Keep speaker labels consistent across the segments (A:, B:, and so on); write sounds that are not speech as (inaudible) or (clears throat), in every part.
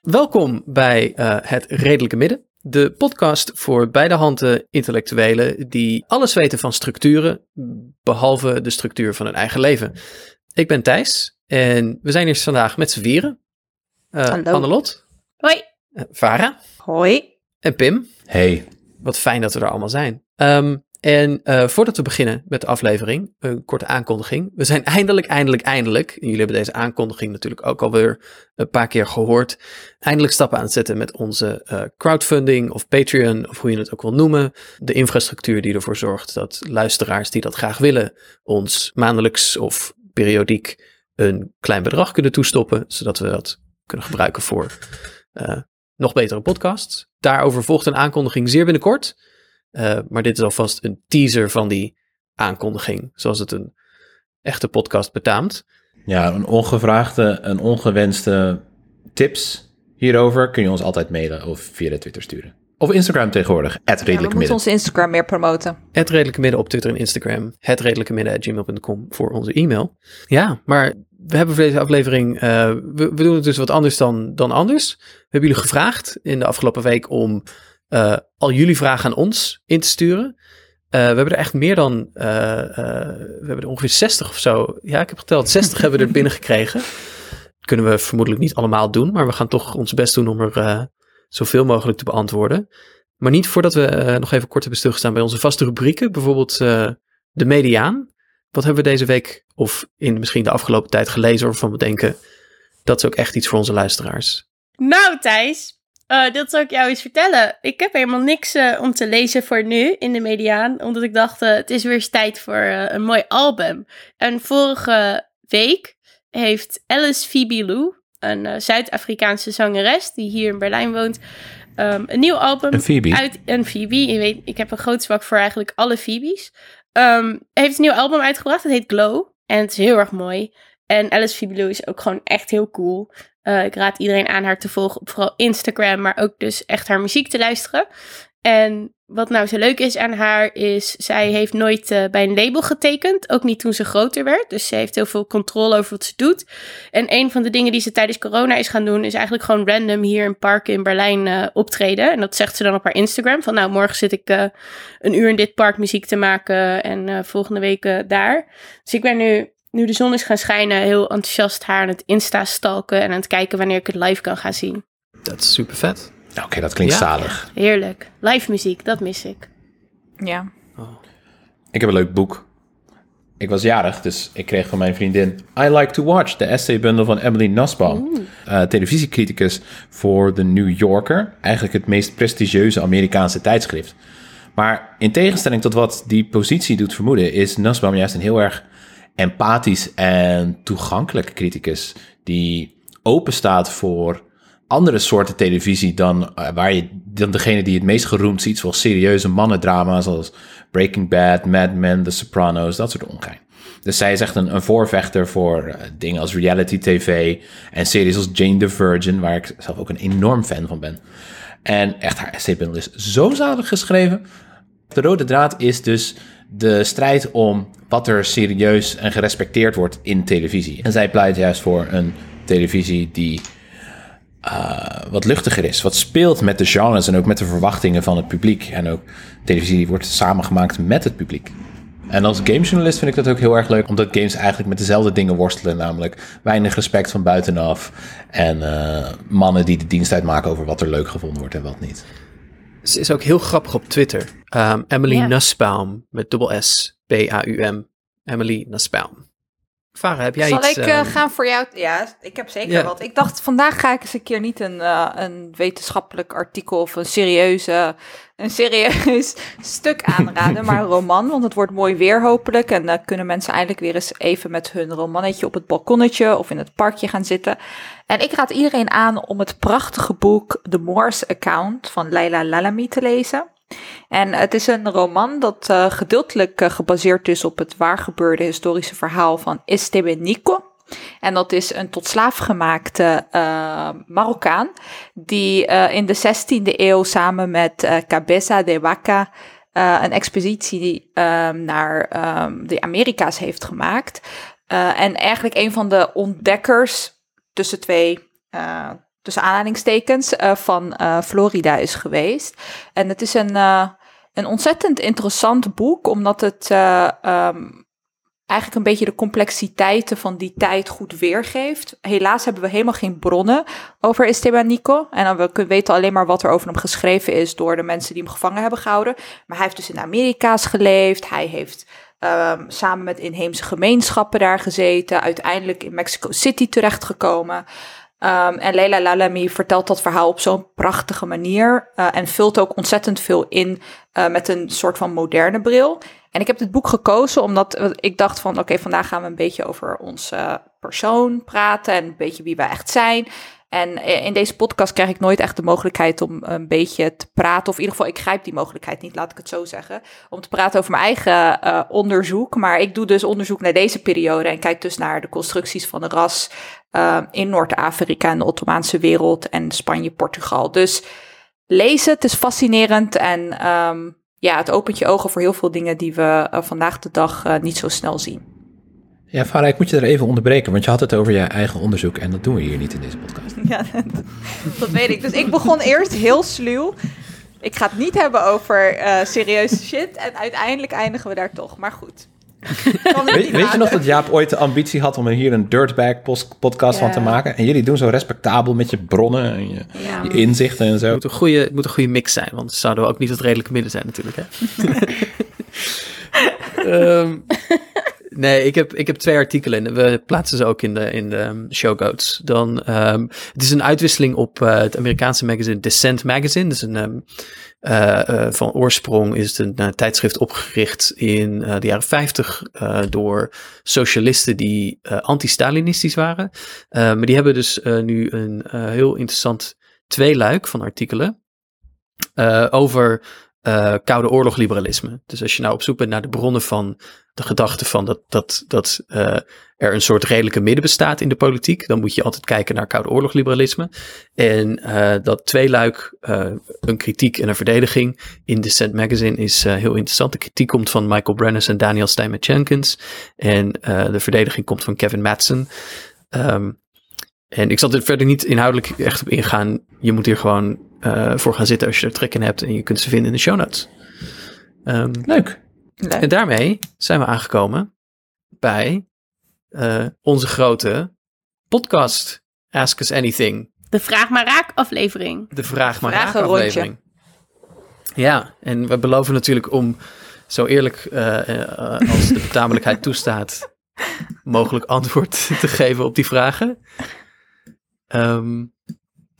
A: Welkom bij eh, Het Redelijke Midden, de podcast voor beide handen intellectuelen die alles weten van structuren, behalve de structuur van hun eigen leven. Ik ben Thijs en we zijn hier vandaag met z'n vieren. Eh
B: Hallo.
A: Annelot,
B: Hoi.
A: eh, Vara
B: Hoi.
A: en Pim.
C: Hey,
A: Wat fijn dat we er allemaal zijn. Ehm, en eh, voordat we beginnen met de aflevering, een korte aankondiging. We zijn eindelijk, eindelijk, eindelijk, en jullie hebben deze aankondiging natuurlijk ook alweer een paar keer gehoord, eindelijk stappen aan het zetten met onze eh, crowdfunding of Patreon, of hoe je het ook wil noemen. De infrastructuur die ervoor zorgt dat luisteraars die dat graag willen, ons maandelijks of periodiek een klein bedrag kunnen toestoppen, zodat we dat kunnen gebruiken voor eh, nog betere podcasts. Daarover volgt een aankondiging zeer binnenkort. Uh, maar dit is alvast een teaser van die aankondiging, zoals het een echte podcast betaamt.
C: ja, een ongevraagde, een ongewenste tips hierover kun je ons altijd mailen of via de Twitter sturen. Of Instagram tegenwoordig, het
B: Ja, we
C: redelijke
B: moeten
C: midden.
B: onze Instagram meer promoten.
A: Het Redelijke Midden op Twitter en Instagram. Het Redelijke Midden voor onze e-mail. Ja, maar we hebben voor deze aflevering, eh, we, doen het dus wat anders dan, dan anders. We hebben jullie gevraagd in de afgelopen week om eh, al jullie vragen aan ons in te sturen. Eh, we hebben er echt meer dan, we hebben er ongeveer 60 of zo. Ja, ik heb geteld, 60 hebben we er binnengekregen. Kunnen we vermoedelijk niet allemaal doen, maar we gaan toch ons best doen om er zoveel mogelijk te beantwoorden. Maar niet voordat we nog even kort hebben stilgestaan bij onze vaste rubrieken. Bijvoorbeeld de mediaan. Wat hebben we deze week of in misschien de afgelopen tijd gelezen waarvan we denken dat is ook echt iets voor onze luisteraars.
D: Nou, Thijs, eh, dat zal ik jou eens vertellen. Ik heb helemaal niks eh, om te lezen voor nu in de mediaan, omdat ik dacht, eh, het is weer eens tijd voor een mooi album. En vorige week heeft Alice Phoebe Lou, een Zuid-Afrikaanse zangeres die hier in Berlijn woont, ehm, een nieuw album
C: Een Phoebe.
D: uit een Phoebe. Je weet, ik heb een groot zwak voor eigenlijk alle Phoebes. Ehm, heeft een nieuw album uitgebracht. Het heet Glow. En het is heel erg mooi. En Alice Phoebe Lou is ook gewoon echt heel cool. Eh, ik raad iedereen aan haar te volgen op vooral Instagram, maar ook dus echt haar muziek te luisteren. En wat nou zo leuk is aan haar is, zij heeft nooit eh, bij een label getekend, ook niet toen ze groter werd. Dus ze heeft heel veel controle over wat ze doet. En een van de dingen die ze tijdens corona is gaan doen, is eigenlijk gewoon random hier in parken in Berlijn eh, optreden. En dat zegt ze dan op haar Instagram, van nou morgen zit ik eh, een uur in dit park muziek te maken en volgende week daar. Dus ik ben nu nu de zon is gaan schijnen, heel enthousiast haar aan het Insta-stalken en aan het kijken wanneer ik het live kan gaan zien.
A: Dat is super vet.
C: Oké, dat klinkt
A: Ja.
C: zalig.
D: Heerlijk. Live muziek, dat mis ik.
B: Ja.
C: Ik heb een leuk boek. Ik was jarig, dus ik kreeg van mijn vriendin I Like to Watch, de essaybundel van Emily Nussbaum. eh, televisiecriticus voor The New Yorker. Eigenlijk het meest prestigieuze Amerikaanse tijdschrift. Maar in tegenstelling tot wat die positie doet vermoeden, is Nussbaum juist een heel erg empathisch en toegankelijk criticus. Die open staat voor andere soorten televisie dan, eh, waar je, dan degene die het meest geroemd ziet, zoals serieuze mannendrama's zoals Breaking Bad, Mad Men, The Sopranos, dat soort ongein. Dus zij is echt een, een voorvechter voor eh, dingen als reality tv en series als Jane the Virgin, waar ik zelf ook een enorm fan van ben. En echt, haar essaybundel is zo zalig geschreven. De rode draad is dus de strijd om wat er serieus en gerespecteerd wordt in televisie. En zij pleit juist voor een televisie die eh, wat luchtiger is, wat speelt met de genres en ook met de verwachtingen van het publiek. En ook televisie wordt samengemaakt met het publiek. En als gamejournalist vind ik dat ook heel erg leuk, omdat games eigenlijk met dezelfde dingen worstelen, namelijk weinig respect van buitenaf en eh, mannen die de dienst uitmaken over wat er leuk gevonden wordt en wat niet.
A: Ze is ook heel grappig op Twitter. Ehm, Emily
D: Ja.
A: Nussbaum met dubbel S, B-A-U-M. Emily Nussbaum. Farah, heb jij
B: Zal
A: iets...
B: ik eh,
A: ehm,
B: gaan voor jou? Ja, ik heb zeker
A: Ja.
B: wat. Ik dacht, vandaag ga ik eens een keer niet een, eh, een wetenschappelijk artikel of een, serieuze, een serieus (laughs) stuk aanraden, maar een roman. Want het wordt mooi weer hopelijk. En dan kunnen mensen eindelijk weer eens even met hun romannetje op het balkonnetje of in het parkje gaan zitten. En ik raad iedereen aan om het prachtige boek The Morse Account van Leila Lalami te lezen. En het is een roman dat eh, gedeeltelijk eh, gebaseerd is op het waargebeurde historische verhaal van Estebenico. En dat is een tot slaaf gemaakte uh, Marokkaan. Die uh, in de 16e eeuw samen met uh, Cabeza de Vaca een expeditie um, naar um, de Amerika's heeft gemaakt. en eigenlijk een van de ontdekkers tussen twee tussen aanhalingstekens, uh, van uh, Florida is geweest. En het is een, uh, een ontzettend interessant boek, omdat het um, eigenlijk een beetje de complexiteiten van die tijd goed weergeeft. Helaas hebben we helemaal geen bronnen over Esteban Nico. En we weten alleen maar wat er over hem geschreven is door de mensen die hem gevangen hebben gehouden. Maar hij heeft dus in Amerika's geleefd. Hij heeft um, samen met inheemse gemeenschappen daar gezeten. Uiteindelijk in Mexico City terechtgekomen. Um, en Leila Lalami vertelt dat verhaal op zo'n prachtige manier uh, en vult ook ontzettend veel in uh, met een soort van moderne bril. En ik heb dit boek gekozen omdat ik dacht van oké, vandaag gaan we een beetje over onze persoon praten en een beetje wie wij echt zijn. En in deze podcast krijg ik nooit echt de mogelijkheid om een beetje te praten. Of in ieder geval, ik grijp die mogelijkheid niet, laat ik het zo zeggen. Om te praten over mijn eigen uh, onderzoek. Maar ik doe dus onderzoek naar deze periode. En kijk dus naar de constructies van de ras uh, in Noord-Afrika en de Ottomaanse wereld. En Spanje, Portugal. Dus lees het, is fascinerend. En um, ja, het opent je ogen voor heel veel dingen die we vandaag de dag niet zo snel zien.
C: Ja, Farah, ik moet je er even onderbreken, want je had het over je eigen onderzoek en dat doen we hier niet in deze podcast. (laughs)
B: Ja, dat, dat weet ik. Dus ik begon eerst heel sluw. Ik ga het niet hebben over uh, serieuze shit en uiteindelijk eindigen we daar toch. Maar goed.
C: weet, weet je nog dat Jaap ooit de ambitie had om er hier een dirtbag podcast ja. van te maken? En jullie doen zo respectabel met je bronnen en je, ja. je inzichten en zo.
A: Het moet, een goede, het moet een goede mix zijn, want zouden we ook niet het redelijke midden zijn natuurlijk. Hè? um, (laughs) (laughs) Nee, ik heb, ik heb twee artikelen. We plaatsen ze ook in de, in de show notes. Dan, um, het is een uitwisseling op uh, het Amerikaanse magazine Descent Magazine. Dus een, um, uh, uh, van oorsprong is het een tijdschrift opgericht in de jaren 50 door socialisten die anti-Stalinistisch waren. maar die hebben dus nu een heel interessant tweeluik van artikelen over uh, Koude Oorlog liberalisme. Dus als je nou op zoek bent naar de bronnen van de gedachte van dat, dat, dat uh, er een soort redelijke midden bestaat in de politiek, dan moet je altijd kijken naar Koude Oorlog liberalisme. En uh, dat tweeluik, een kritiek en een verdediging in Descent Magazine is heel interessant. De kritiek komt van Michael Brennan en Daniel Steinmetz-Jenkins. En de verdediging komt van Kevin Madsen. Um, en ik zal er verder niet inhoudelijk echt op ingaan. Je moet hier gewoon voor gaan zitten als je er trek in hebt. En je kunt ze vinden in de show notes. Um,
C: Leuk.
A: En daarmee zijn we aangekomen bij uh, onze grote podcast Ask Us Anything.
D: De Vraag maar Raak aflevering.
A: De Vraag maar Raak aflevering. Ja, en we beloven natuurlijk om zo eerlijk uh, als de betamelijkheid toestaat... mogelijk antwoord te geven op die vragen. Um,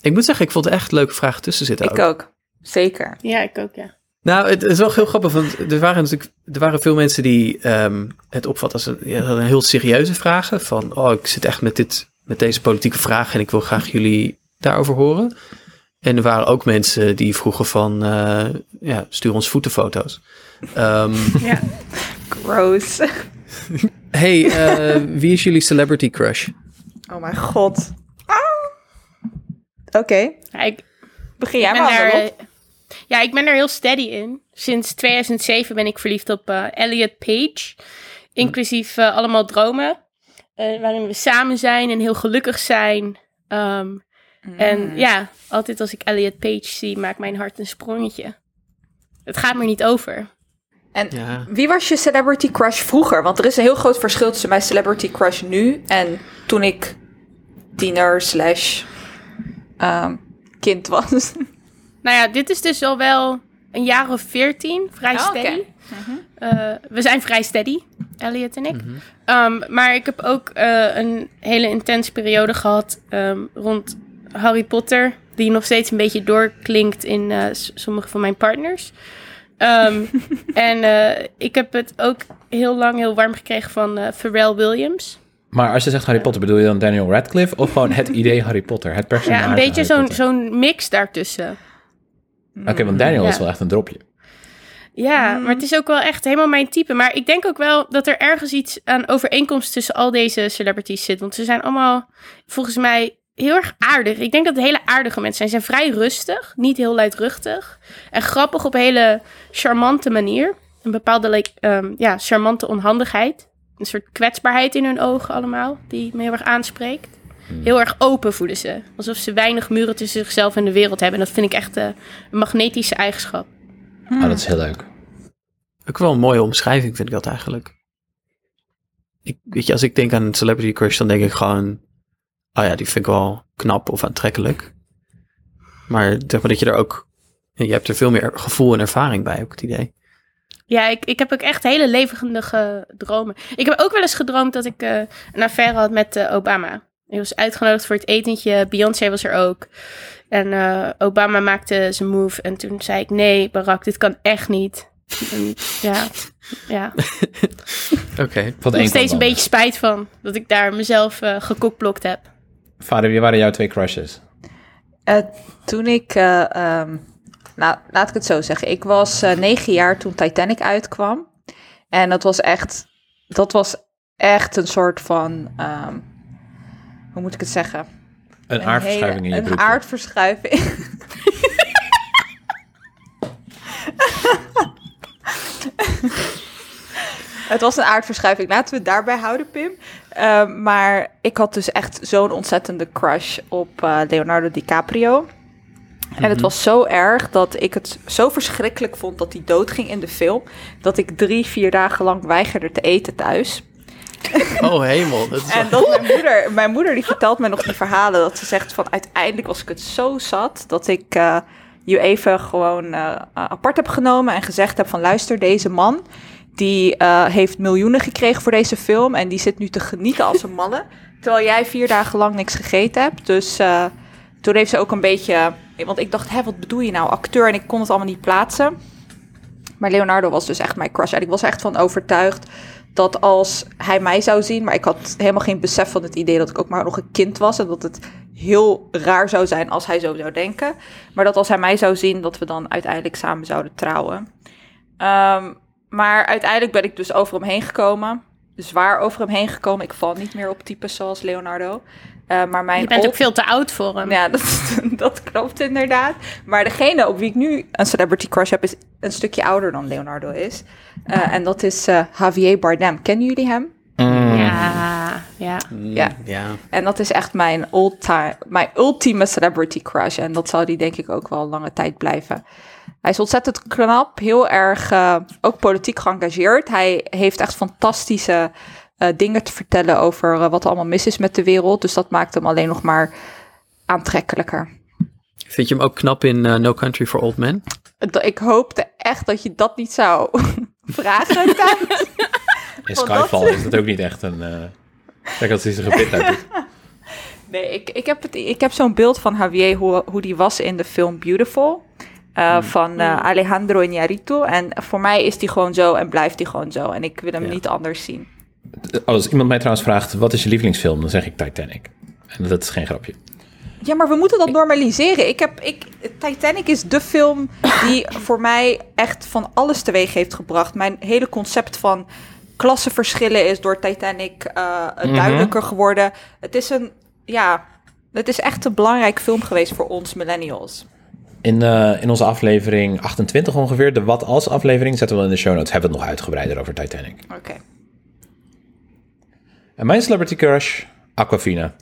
A: ik moet zeggen, ik vond er echt leuke vragen tussen zitten.
B: Ik ook. Zeker.
D: Ja, ik ook, ja.
A: Nou, het is wel heel grappig, want er waren natuurlijk er waren veel mensen die um, het opvatten als een, ja, een heel serieuze vragen. Van, oh, ik zit echt met, dit, met deze politieke vragen en ik wil graag jullie daarover horen. En er waren ook mensen die vroegen van, uh, ja, stuur ons voetenfoto's. Um, (laughs)
B: ja, gross.
A: hey, uh, wie is jullie celebrity crush?
B: Oh mijn god. Oké. Okay.
D: Ja, ik,
B: Begin jij maar
D: daar, uh, Ja, ik ben er heel steady in. Sinds 2007 ben ik verliefd op uh, Elliot Page. Inclusief uh, allemaal dromen. waarin we samen zijn en heel gelukkig zijn. Um, mm. En ja, altijd als ik Elliot Page zie, maakt mijn hart een sprongetje. Het gaat me niet over.
B: En ja. wie was je celebrity crush vroeger? Want er is een heel groot verschil tussen mijn celebrity crush nu en toen ik tiener slash um, kind was.
D: Nou ja, dit is dus al wel een jaar of veertien, vrij oh, steady. Okay. Mm-hmm. Uh, we zijn vrij steady, Elliot en ik. Mm-hmm. Um, maar ik heb ook uh, een hele intense periode gehad um, rond Harry Potter, die nog steeds een beetje doorklinkt in uh, sommige van mijn partners. Um, (laughs) en ik heb het ook heel lang heel warm gekregen van Pharrell Williams.
C: Maar als je zegt Harry Potter, bedoel je dan Daniel Radcliffe of gewoon het (laughs) idee Harry Potter, het personage?
D: Ja, een beetje zo'n zo'n mix daartussen.
C: Oké, okay, want Daniel ja. is wel echt een dropje.
D: Ja, maar het is ook wel echt helemaal mijn type. Maar ik denk ook wel dat er ergens iets aan overeenkomst tussen al deze celebrities zit. Want ze zijn allemaal volgens mij heel erg aardig. Ik denk dat het hele aardige mensen zijn. Ze zijn vrij rustig, niet heel luidruchtig. En grappig op een hele charmante manier. Een bepaalde like, ehm, ja, charmante onhandigheid. Een soort kwetsbaarheid in hun ogen allemaal, die me heel erg aanspreekt. Heel erg open voelen ze. Alsof ze weinig muren tussen zichzelf en de wereld hebben. En dat vind ik echt eh, een magnetische eigenschap.
C: Ah, dat is heel leuk.
A: Ook wel een mooie omschrijving vind ik dat eigenlijk. Ik, weet je, als ik denk aan een celebrity crush, dan denk ik gewoon... Oh ja, die vind ik wel knap of aantrekkelijk. Maar zeg maar dat je er ook... Je hebt er veel meer gevoel en ervaring bij, ook het idee.
D: Ja, ik, ik heb ook echt hele levendige dromen. Ik heb ook wel eens gedroomd dat ik eh, een affaire had met eh, Obama. Ik was uitgenodigd voor het etentje. Beyoncé was er ook. En eh, Obama maakte zijn move. En toen zei ik, nee Barack, dit kan echt niet. En, ja, ja. (laughs)
A: Oké.
D: Nog
C: een kwam
D: steeds een beetje spijt van. Dat ik daar mezelf eh gekokblokt heb.
C: Vader, wie waren jouw twee crushes?
B: Eh, toen ik, eh, ehm, nou laat ik het zo zeggen, ik was eh, negen jaar toen Titanic uitkwam. En dat was echt, dat was echt een soort van, ehm, hoe moet ik het zeggen?
C: Een aardverschuiving in je
B: Een aardverschuiving. (laughs) Het was een aardverschuiving. Laten we het daarbij houden, Pim. Ehm, maar ik had dus echt zo'n ontzettende crush op eh, Leonardo DiCaprio. En het was zo erg dat ik het zo verschrikkelijk vond dat hij doodging in de film. Dat ik drie, vier dagen lang weigerde te eten thuis. (laughs)
A: Oh hemel. Dat is
B: En dat mijn moeder, mijn moeder die vertelt me nog die verhalen. Dat ze zegt van uiteindelijk was ik het zo zat dat ik eh, je even gewoon eh, apart heb genomen en gezegd heb van luister, deze man die eh, heeft miljoenen gekregen voor deze film en die zit nu te genieten als een malle. Terwijl jij vier dagen lang niks gegeten hebt. Dus toen heeft ze ook een beetje, want ik dacht, hè, wat bedoel je nou, acteur? En ik kon het allemaal niet plaatsen. Maar Leonardo was dus echt mijn crush. En ik was echt van overtuigd dat als hij mij zou zien... maar ik had helemaal geen besef van het idee dat ik ook maar nog een kind was... en dat het heel raar zou zijn als hij zo zou denken. Maar dat als hij mij zou zien, dat we dan uiteindelijk samen zouden trouwen. Ehm, maar uiteindelijk ben ik dus over hem heen gekomen. Zwaar over hem heen gekomen. Ik val niet meer op types zoals Leonardo. Eh, maar mijn
D: Je bent ook veel te oud voor hem.
B: ja, (laughs) dat, dat klopt inderdaad. Maar degene op wie ik nu een celebrity crush heb, is een stukje ouder dan Leonardo is. Eh, en dat is eh, Javier Bardem. Kennen jullie hem?
D: Ja, ja.
B: Ja.
A: ja.
B: En dat is echt mijn, old time, mijn ultieme celebrity crush. En dat zal die denk ik ook wel lange tijd blijven. Hij is ontzettend knap, heel erg eh, ook politiek geëngageerd. Hij heeft echt fantastische eh, dingen te vertellen over eh, wat er allemaal mis is met de wereld. Dus dat maakt hem alleen nog maar aantrekkelijker.
A: Vind je hem ook knap in eh, No Country for Old Men?
B: Dat- Ik hoopte echt dat je dat niet zou (laughs) vragen.
C: In Skyfall
B: dat-
C: is dat ook niet echt een... eh Kijk, als hij zijn gebit uit
B: nee, ik, ik heb, het, ik heb zo'n beeld van Javier, hoe, hoe die was in de film Beautiful. eh, Van eh, Alejandro Iñárritu. En voor mij is die gewoon zo en blijft die gewoon zo. En ik wil hem
A: Ja.
B: niet anders zien.
C: Als iemand mij trouwens vraagt, wat is je lievelingsfilm? Dan zeg ik Titanic. En dat is geen grapje.
B: Ja, maar we moeten dat normaliseren. Ik heb, ik, Titanic is de film die (laughs) voor mij echt van alles teweeg heeft gebracht. Mijn hele concept van klassenverschillen is door Titanic eh, duidelijker geworden. Het is een, ja, het is echt een belangrijk film geweest voor ons millennials.
C: In, eh, in onze aflevering 28 ongeveer, de Wat Als aflevering, zetten we in de show notes, hebben we het nog uitgebreider over Titanic.
B: Oké.
C: En mijn celebrity crush, Aquafina.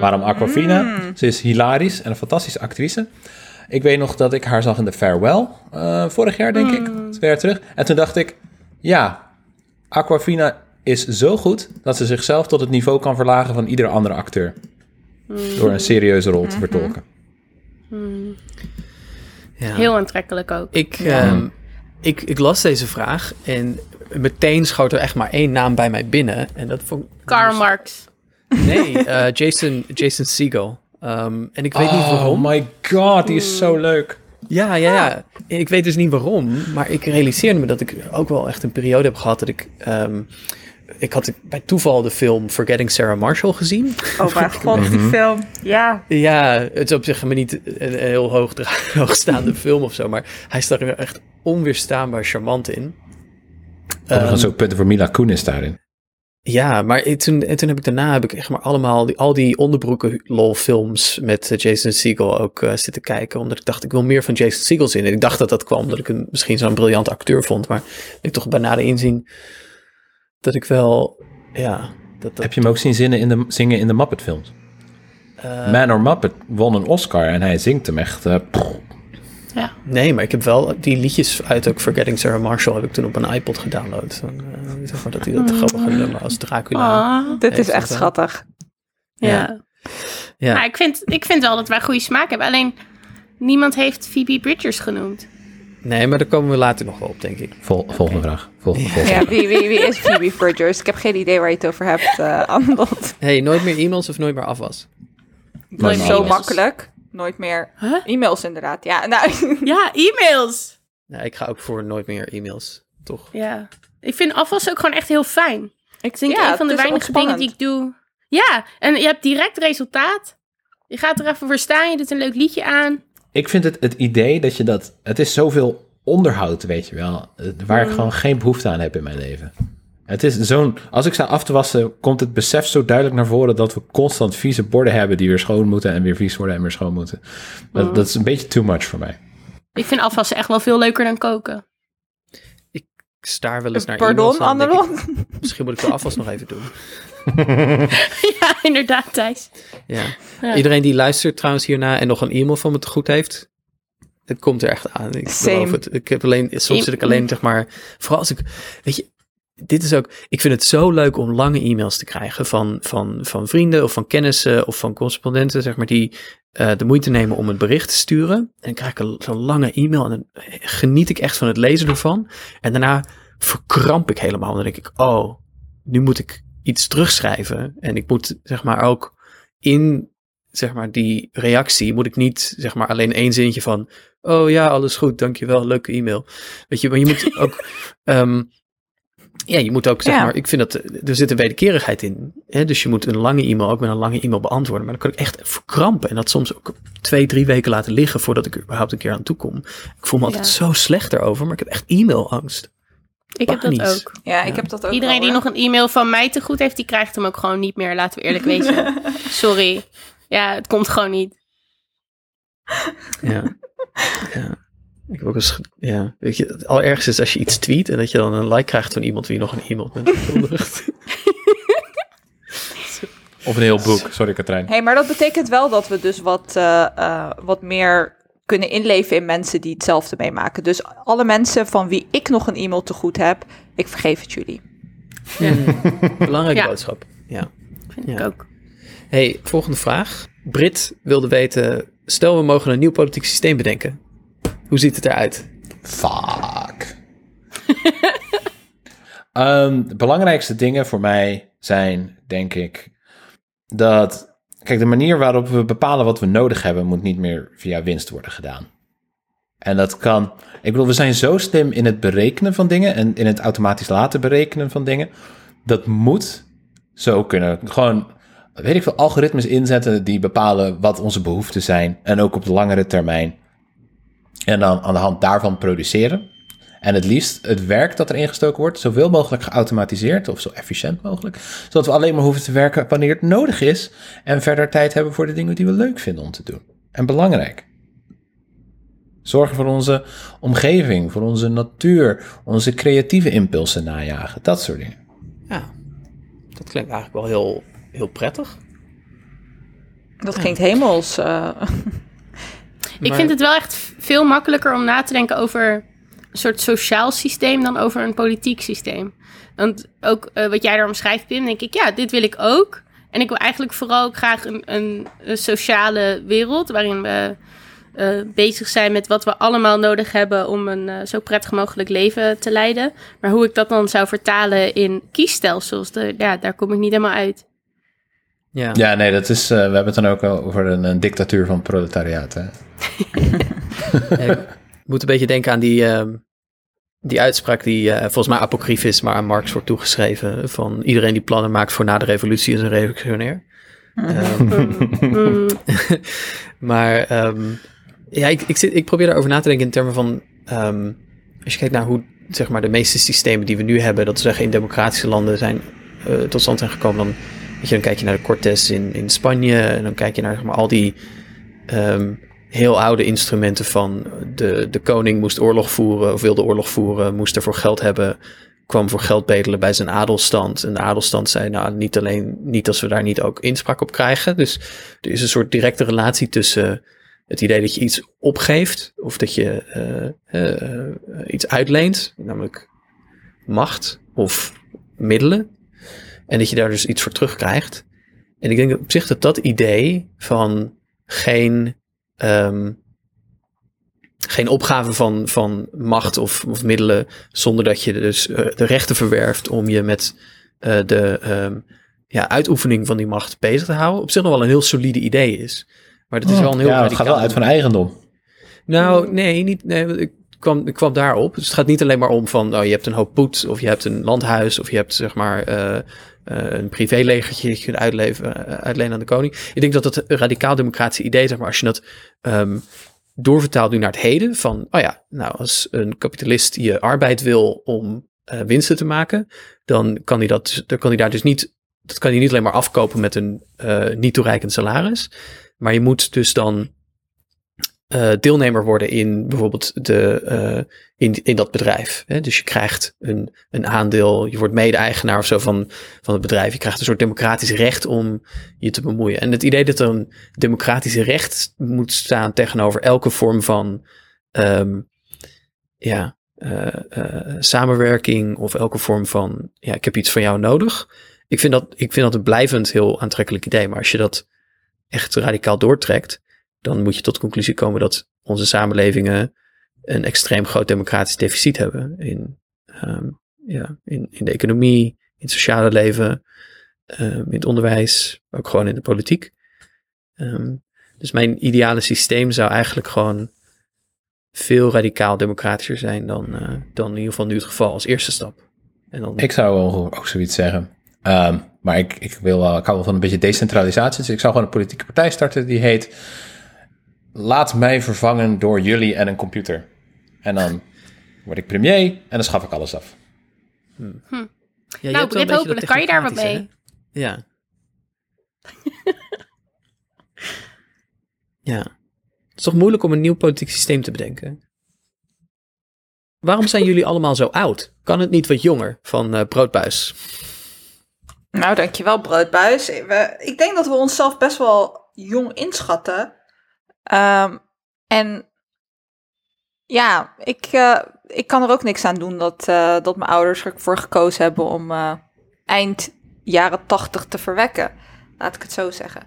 C: Waarom Aquafina? Ze is hilarisch en een fantastische actrice. Ik weet nog dat ik haar zag in The Farewell, eh, vorig jaar denk ik, twee jaar terug. En toen dacht ik, ja, Aquafina is zo goed dat ze zichzelf tot het niveau kan verlagen van iedere andere acteur. Door een serieuze rol te vertolken.
A: Ja.
D: Heel aantrekkelijk ook.
A: Ik, ehm, ik, ik las deze vraag en meteen schoot er echt maar één naam bij mij binnen. En dat vond
D: Karl Marx.
A: Nee, eh, Jason, Jason Segel. Ehm, en ik weet niet waarom.
C: Oh my god, die is zo leuk.
A: Ja, ja, ja. Ik weet dus niet waarom, maar ik realiseerde me dat ik ook wel echt een periode heb gehad dat ik... ehm, ik had bij toeval de film Forgetting Sarah Marshall gezien.
B: Oh mijn (laughs) god, die film. Ja.
A: Ja, het is op zich maar niet een, een heel hoog, (laughs) hoogstaande film of zo, maar hij staat er echt onweerstaanbaar charmant in.
C: Overigens
A: Ehm,
C: ook punten voor Mila Kunis daarin.
A: Ja, maar toen, en toen heb ik daarna heb ik echt maar allemaal die, al die onderbroeken lol films met eh, Jason Segel ook eh, zitten kijken. Omdat ik dacht, ik wil meer van Jason Segel zien. En ik dacht dat dat kwam omdat ik hem misschien zo'n briljant acteur vond. Maar ik toch bij nader inzien dat ik wel, ja... Dat, dat,
C: Heb je hem ook zien zingen in de, zingen in de Muppet films?
A: eh,
C: Man or Muppet won een Oscar en hij zingt hem echt...
D: Ja.
A: Nee, maar ik heb wel die liedjes uit ook Forgetting Sarah Marshall heb ik toen op een iPod gedownload. Zo'n, eh, zeg maar dat hij dat grappige nummer als Dracula.
D: Ah,
B: Dit is echt
A: wel.
B: schattig.
D: ja.
A: Ja. Ja.
D: Maar ik vind, ik vind wel dat wij goede smaak hebben. Alleen niemand heeft Phoebe Bridgers genoemd.
A: Nee, maar daar komen we later nog wel op, denk ik.
C: Vol, volgende vraag. Vol, volgende.
B: Ja, wie, wie, wie is Phoebe Bridgers? Ik heb geen idee waar je het over hebt, eh Anbod.
A: hey, nooit meer e-mails of nooit meer afwas?
D: Nooit
B: Zo makkelijk. Nooit meer
D: Huh?
B: e-mails inderdaad. Ja, nou, (laughs)
D: Ja, e-mails.
A: Ja, ik ga ook voor nooit meer e-mails, toch?
D: Ja. Ik vind afwas ook gewoon echt heel fijn.
B: ik
D: denk
B: ja,
D: een van de weinige dingen die ik doe. Ja, en je hebt direct resultaat. Je gaat er even voor staan, je doet een leuk liedje aan.
C: Ik vind het, het idee dat je dat... Het is zoveel onderhoud, weet je wel. eh, Waar ik gewoon geen behoefte aan heb in mijn leven. Het is zo'n... Als ik sta af te wassen, komt het besef zo duidelijk naar voren... dat we constant vieze borden hebben die weer schoon moeten... en weer vies worden en weer schoon moeten. Dat, dat is een beetje too much voor mij.
D: Ik vind afwassen echt wel veel leuker dan koken.
A: Ik staar wel eens naar
B: Pardon,
A: aan, ik? Misschien moet ik de afwas nog even doen. (laughs)
D: ja, inderdaad, Thijs.
A: Ja.
D: Ja.
A: Iedereen die luistert trouwens hierna en nog een e-mail van me te goed heeft... Het komt er echt aan. Ik
B: Same.
A: beloof het. Ik heb alleen, soms
D: E-
A: zit ik alleen, zeg maar... Vooral als ik... Weet je, dit is ook... Ik vind het zo leuk om lange e-mails te krijgen van, van, van vrienden of van kennissen of van correspondenten, zeg maar, die eh, de moeite nemen om een bericht te sturen. En dan krijg ik een- zo'n lange e-mail en dan geniet ik echt van het lezen ervan. En daarna verkramp ik helemaal. Dan denk ik, oh, nu moet ik iets terugschrijven. En ik moet, zeg maar, ook in, zeg maar, die reactie moet ik niet, zeg maar, alleen één zinnetje van, oh ja, alles goed, dankjewel, leuke e-mail. Weet je, maar je moet ook, (laughs) ehm, ja, je moet ook, zeg
B: Ja.
A: maar, ik vind dat, eh, er zit een wederkerigheid in. Hè? Dus je moet een lange e-mail ook met een lange e-mail beantwoorden. Maar dan kan ik echt verkrampen en dat soms ook twee, drie weken laten liggen voordat ik er überhaupt een keer aan toe kom. Ik voel me altijd
D: Ja.
A: zo slecht erover, maar ik heb echt e-mailangst.
D: Ik heb dat ook.
B: Ja, ik heb dat ook
D: Iedereen die nog een e-mail van mij te goed heeft, die krijgt hem ook gewoon niet meer. Laten we eerlijk wezen. (laughs) Sorry. Ja, het komt gewoon niet.
A: Ja. ja. Ik heb ook eens, ja, weet je, het allerergste is als je iets tweet en dat je dan een like krijgt van iemand wie nog een e-mail bent. (laughs)
C: Of een heel boek. Sorry, Katrijn.
B: hey, maar dat betekent wel dat we dus wat, eh, eh, wat meer kunnen inleven in mensen die hetzelfde meemaken. Dus alle mensen van wie ik nog een e-mail te goed heb, ik vergeef het jullie.
A: Belangrijke
D: Ja.
A: boodschap. Ja.
D: Vind
A: Ja.
D: ik ook.
A: Hey, volgende vraag. Brit wilde weten, stel we mogen een nieuw politiek systeem bedenken. Hoe ziet het eruit?
C: Fuck. (laughs) Ehm, de belangrijkste dingen voor mij zijn, denk ik, dat. Kijk, de manier waarop we bepalen wat we nodig hebben, moet niet meer via winst worden gedaan. En dat kan. Ik bedoel, we zijn zo slim in het berekenen van dingen en in het automatisch laten berekenen van dingen. Dat moet zo kunnen. Gewoon, weet ik veel, algoritmes inzetten die bepalen wat onze behoeften zijn. En ook op de langere termijn. En dan aan de hand daarvan produceren. En het liefst het werk dat er ingestoken wordt, zoveel mogelijk geautomatiseerd of zo efficiënt mogelijk. Zodat we alleen maar hoeven te werken wanneer het nodig is. En verder tijd hebben voor de dingen die we leuk vinden om te doen. En belangrijk. Zorgen voor onze omgeving, voor onze natuur, onze creatieve impulsen najagen. Dat soort dingen.
A: Ja, dat klinkt eigenlijk wel heel, heel prettig.
B: Dat klinkt hemels. (laughs)
D: Ik vind het wel echt veel makkelijker om na te denken over een soort sociaal systeem dan over een politiek systeem. Want ook eh, wat jij daar omschrijft, Pim, denk ik, ja, dit wil ik ook. En ik wil eigenlijk vooral ook graag een, een, een sociale wereld waarin we eh, bezig zijn met wat we allemaal nodig hebben om een eh, zo prettig mogelijk leven te leiden. Maar hoe ik dat dan zou vertalen in kiesstelsels, de, ja, daar kom ik niet helemaal uit.
A: Ja.
C: Ja, nee, dat is. eh, we hebben het dan ook over een, een dictatuur van het proletariaat. Hè? (laughs)
A: Ja, ik moet een beetje denken aan die, ehm, die uitspraak die eh, volgens mij apocrief is, maar aan Marx wordt toegeschreven. Van iedereen die plannen maakt voor na de revolutie is een revolutionair. Ehm, (laughs) maar ehm, ja, ik, ik, zit, ik probeer daarover na te denken in termen van... als je kijkt naar hoe zeg maar, de meeste systemen die we nu hebben, dat we zeggen in democratische landen zijn eh, tot stand zijn gekomen, dan, dan kijk je naar de Cortes in, in Spanje en dan kijk je naar zeg maar, al die ehm, heel oude instrumenten van de, de koning moest oorlog voeren of wilde oorlog voeren, moest ervoor geld hebben, kwam voor geld bedelen bij zijn adelstand. En de adelstand zei, nou, niet alleen, niet als we daar niet ook inspraak op krijgen. Dus er is een soort directe relatie tussen het idee dat je iets opgeeft of dat je eh, eh, iets uitleent, namelijk macht of middelen. En dat je daar dus iets voor terugkrijgt. En ik denk op zich dat dat idee van geen, ehm, geen opgave van, van macht of, of middelen zonder dat je dus eh, de rechten verwerft om je met eh, de ehm, ja, uitoefening van die macht bezig te houden, op zich nog wel een heel solide idee is. Maar dat is wel een heel
C: ja, het gaat wel uit van eigendom.
A: nou, nee, niet, nee ik, kwam, ik kwam daarop. Dus het gaat niet alleen maar om van, oh, je hebt een hoop poet, of je hebt een landhuis, of je hebt zeg maar eh, een privélegertje kunt uitleven, eh, uitlenen aan de koning. Ik denk dat dat een radicaal democratische idee, zeg maar, als je dat ehm, doorvertaalt nu naar het heden, van, oh ja, nou, als een kapitalist je arbeid wil om eh, winsten te maken, dan kan hij dat, dan kan hij daar dus niet, dat kan hij niet alleen maar afkopen met een eh, niet toereikend salaris, maar je moet dus dan eh, deelnemer worden in bijvoorbeeld de, eh, in, in dat bedrijf. Hè? Dus je krijgt een, een aandeel, je wordt mede-eigenaar of zo van, van het bedrijf. Je krijgt een soort democratisch recht om je te bemoeien. En het idee dat er een democratisch recht moet staan tegenover elke vorm van ehm, ja, eh, samenwerking of elke vorm van ja, ik heb iets van jou nodig. Ik vind, dat, ik vind dat een blijvend heel aantrekkelijk idee. Maar als je dat echt radicaal doortrekt, dan moet je tot de conclusie komen dat onze samenlevingen een extreem groot democratisch deficit hebben in, ehm, ja, in, in de economie, in het sociale leven, ehm, in het onderwijs, ook gewoon in de politiek. Ehm, dus mijn ideale systeem zou eigenlijk gewoon veel radicaal democratischer zijn dan, eh, dan in ieder geval nu het geval als eerste stap. En dan,
C: Ik zou ook zoiets zeggen. Maar ik, ik, wil ik hou wel van een beetje decentralisatie. Dus ik zou gewoon een politieke partij starten die heet... Laat mij vervangen door jullie en een computer. En dan word ik premier en dan schaf ik alles af.
A: Ja, je
D: Nou,
A: beetje
D: hopelijk
A: dat
D: kan je daar wat
A: hè? Ja. (laughs) ja. Het is toch moeilijk om een nieuw politiek systeem te bedenken? Waarom zijn jullie allemaal zo oud? Kan het niet wat jonger van eh Broodbuis?
B: Nou, dankjewel, Broodbuis. We, ik denk dat we onszelf best wel jong inschatten. Ehm, en ja, ik, eh, ik kan er ook niks aan doen dat, eh, dat mijn ouders ervoor gekozen hebben om eh, eind jaren tachtig te verwekken. Laat ik het zo zeggen.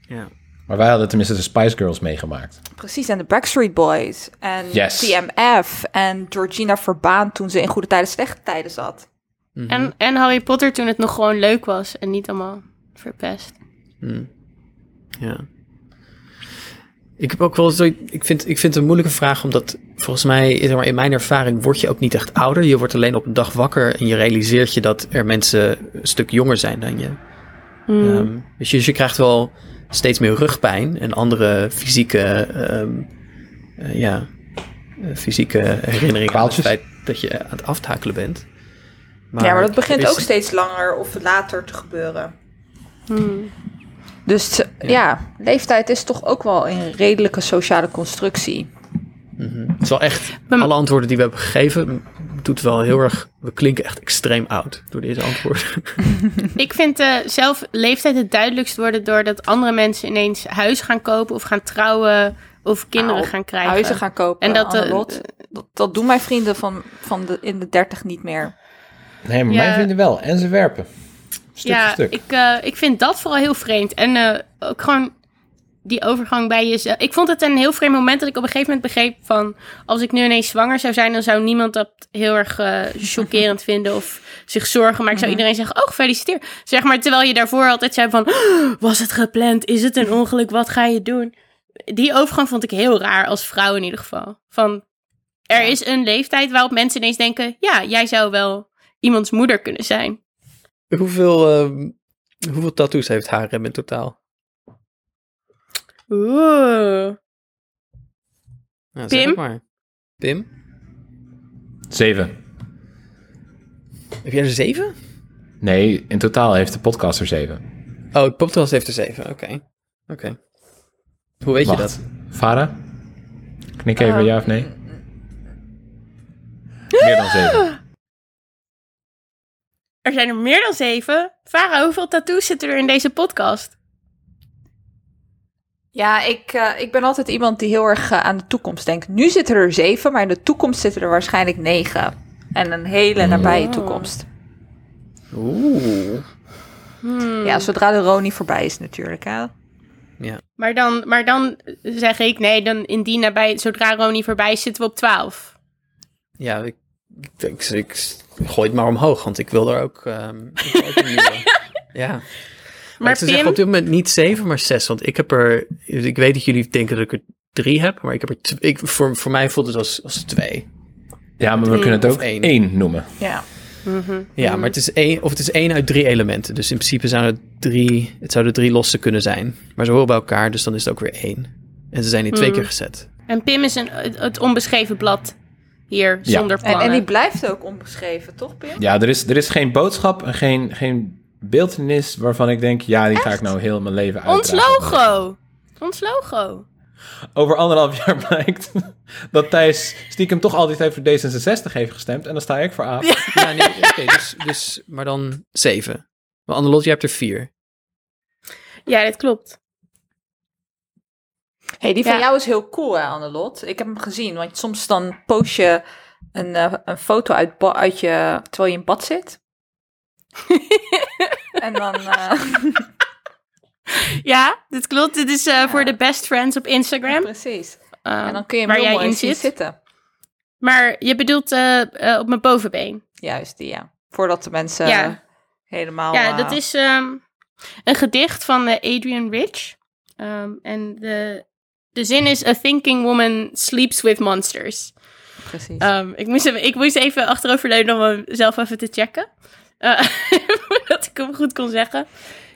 A: Ja.
C: Maar wij hadden tenminste de Spice Girls meegemaakt.
B: Precies, en de Backstreet Boys. En
C: Yes.
B: TMF. En Georgina Verbaan toen ze in goede tijden, slechte tijden zat.
A: Mhm.
D: En, en Harry Potter toen het nog gewoon leuk was en niet allemaal verpest.
A: Hmm. Ja. Ik heb ook wel zo. Ik vind, ik vind het een moeilijke vraag, omdat volgens mij, zeg maar, in mijn ervaring, word je ook niet echt ouder. Je wordt alleen op een dag wakker en je realiseert je dat er mensen een stuk jonger zijn dan je.
D: Hmm.
A: Ehm, dus, je, dus je krijgt wel steeds meer rugpijn en andere fysieke, ehm, eh, ja, eh, fysieke herinneringen aan het feit dat je aan het aftakelen bent.
B: ja, maar dat begint
A: is-
B: ook steeds langer of later te gebeuren.
D: Hmm.
B: Dus ja. leeftijd is toch ook wel een redelijke sociale constructie.
A: Mhm. Het is wel echt,
D: Maar-
A: alle antwoorden die we hebben gegeven, doet wel heel erg, we klinken echt extreem oud door deze antwoorden. (laughs)
D: Ik vind eh, zelf leeftijd het duidelijkst worden doordat andere mensen ineens huis gaan kopen of gaan trouwen of kinderen
B: Nou,
D: gaan krijgen.
B: Huizen gaan kopen.
D: En dat, eh,
B: dat, dat doen mijn vrienden van, van de, in de dertig niet meer.
C: Nee, maar
D: Ja.
C: mijn vrienden wel. En ze werpen. Stuk
D: ja,
C: stuk.
D: Ik, eh, ik vind dat vooral heel vreemd. En eh, ook gewoon die overgang bij jezelf. Ik vond het een heel vreemd moment dat ik op een gegeven moment begreep van... als ik nu ineens zwanger zou zijn, dan zou niemand dat heel erg eh, chockerend (laughs) vinden of zich zorgen. Maar ik zou
B: Mhm.
D: iedereen zeggen, oh gefeliciteerd. Zeg maar, terwijl je daarvoor altijd zei van... "Oh, was het gepland? Is het een ongeluk? Wat ga je doen? Die overgang vond ik heel raar als vrouw in ieder geval. Van, er is een leeftijd waarop mensen ineens denken... ja, jij zou wel iemands moeder kunnen zijn.
A: Hoeveel, ehm, hoeveel tattoos heeft Harem in totaal?
D: Oeh.
A: Nou, zeg
D: Pim?
A: maar. Pim?
C: Zeven.
A: Heb jij er zeven?
C: Nee, in totaal heeft de podcast er zeven.
A: Oh, de podcast heeft er zeven. Oké. Oké. Hoe weet je
C: Wacht.
A: dat?
C: Farah? Knik even
B: Ehm,
C: ja of nee? Meer dan zeven.
D: Er zijn er meer dan zeven. Farah, hoeveel tattoos zitten er in deze podcast?
B: Ja, ik, eh, ik ben altijd iemand die heel erg eh, aan de toekomst denkt. Nu zitten er zeven, maar in de toekomst zitten er waarschijnlijk negen. En een hele nabije
D: Oh.
B: toekomst.
A: Oeh.
D: Hmm.
B: Ja, zodra de Roni voorbij is natuurlijk. Hè?
D: Maar, dan, maar dan zeg ik, nee, dan indien nabij, zodra Ronnie voorbij is, zitten we op 12.
A: Ja, ik, ik, ik, ik gooi het maar omhoog, want ik wil er ook, ehm, ik wil ook een nieuwe. (laughs) Ja. Maar,
D: Maar
A: ik zou zeggen op dit moment niet zeven, maar zes. Want ik heb er, ik weet dat jullie denken dat ik er drie heb, maar ik heb er, ik, voor, voor mij voelt het als, als twee.
C: Ja, maar we kunnen het ook
A: één.
C: één noemen.
B: Ja.
D: Mhm.
A: Ja, maar het is één, of het is één uit drie elementen. Dus in principe zouden het drie, het zouden drie losse kunnen zijn. Maar ze horen bij elkaar, dus dan is het ook weer één. En ze zijn hier twee
D: Hmm.
A: keer gezet.
D: En Pim is een, het onbeschreven blad hier,
C: Ja.
D: zonder
B: En,
D: plannen.
B: en die blijft ook onbeschreven, toch Pim?
C: Ja, er is, er is geen boodschap en geen, geen beeldenis waarvan ik denk... ja, die ga ik nou heel mijn leven
D: Ons
C: uitdragen.
D: logo! Ons logo.
C: Over anderhalf jaar (laughs) blijkt dat Thijs stiekem toch altijd heeft voor D66 heeft gestemd. En dan sta ik voor A.
A: Ja, nee, oké, dus, dus, maar dan zeven. Maar Annelot, jij hebt er vier.
D: Ja, dat klopt.
B: Hey, die van
D: Ja.
B: jou is heel cool, hè, Annelot? Ik heb hem gezien, want soms dan post je een, eh, een foto uit, uit je, terwijl je in bad zit. (laughs) en dan... eh,
D: Ja, dit klopt. Dit is eh, voor de best friends op Instagram.
B: precies.
D: eh,
B: En dan kun je hem
D: waar
B: heel
D: jij
B: mooi
D: in zit.
B: zitten.
D: Maar je bedoelt op mijn bovenbeen.
B: Juist, die ja. Voordat de mensen
D: Ja.
B: helemaal...
D: Ja, dat is ehm, een gedicht van Adrian Rich. Ehm, en de, de zin is: A thinking woman sleeps with monsters.
B: Precies.
D: Ehm, ik, moest even, ik moest even achteroverleunen om mezelf even te checken. Eh, (laughs) dat ik hem goed kon zeggen.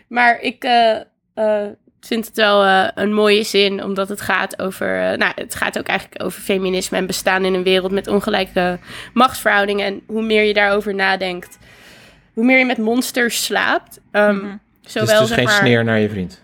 D: Maar ik eh, eh, vind het wel eh, een mooie zin, omdat het gaat over. nou, het gaat ook eigenlijk over feminisme en bestaan in een wereld met ongelijke machtsverhoudingen. En hoe meer je daarover nadenkt, hoe meer je met monsters slaapt. Ehm,
B: Mhm.
D: Zowel,
C: dus het is
D: zeg
C: geen
D: maar,
C: sneer naar je vriend.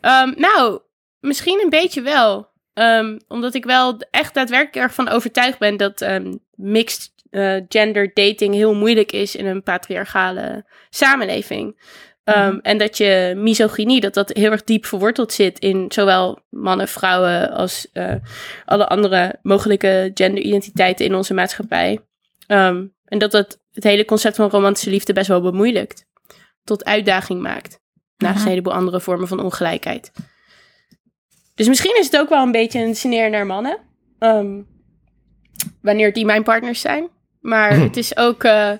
D: Ehm, nou, misschien een beetje wel. Ehm, omdat ik wel echt daadwerkelijk ervan overtuigd ben dat ehm, mixed eh, gender dating heel moeilijk is in een patriarchale samenleving. Ehm,
B: Mhm.
D: En dat je misogynie, dat dat heel erg diep verworteld zit in zowel mannen, vrouwen als eh, alle andere mogelijke genderidentiteiten in onze maatschappij. En dat dat het hele concept van romantische liefde best wel bemoeilijkt. Tot uitdaging maakt. Naast
B: Mhm.
D: een heleboel andere vormen van ongelijkheid. Dus misschien is het ook wel een beetje een sneer naar mannen. ehm, wanneer die mijn partners zijn. Maar het is ook... eh,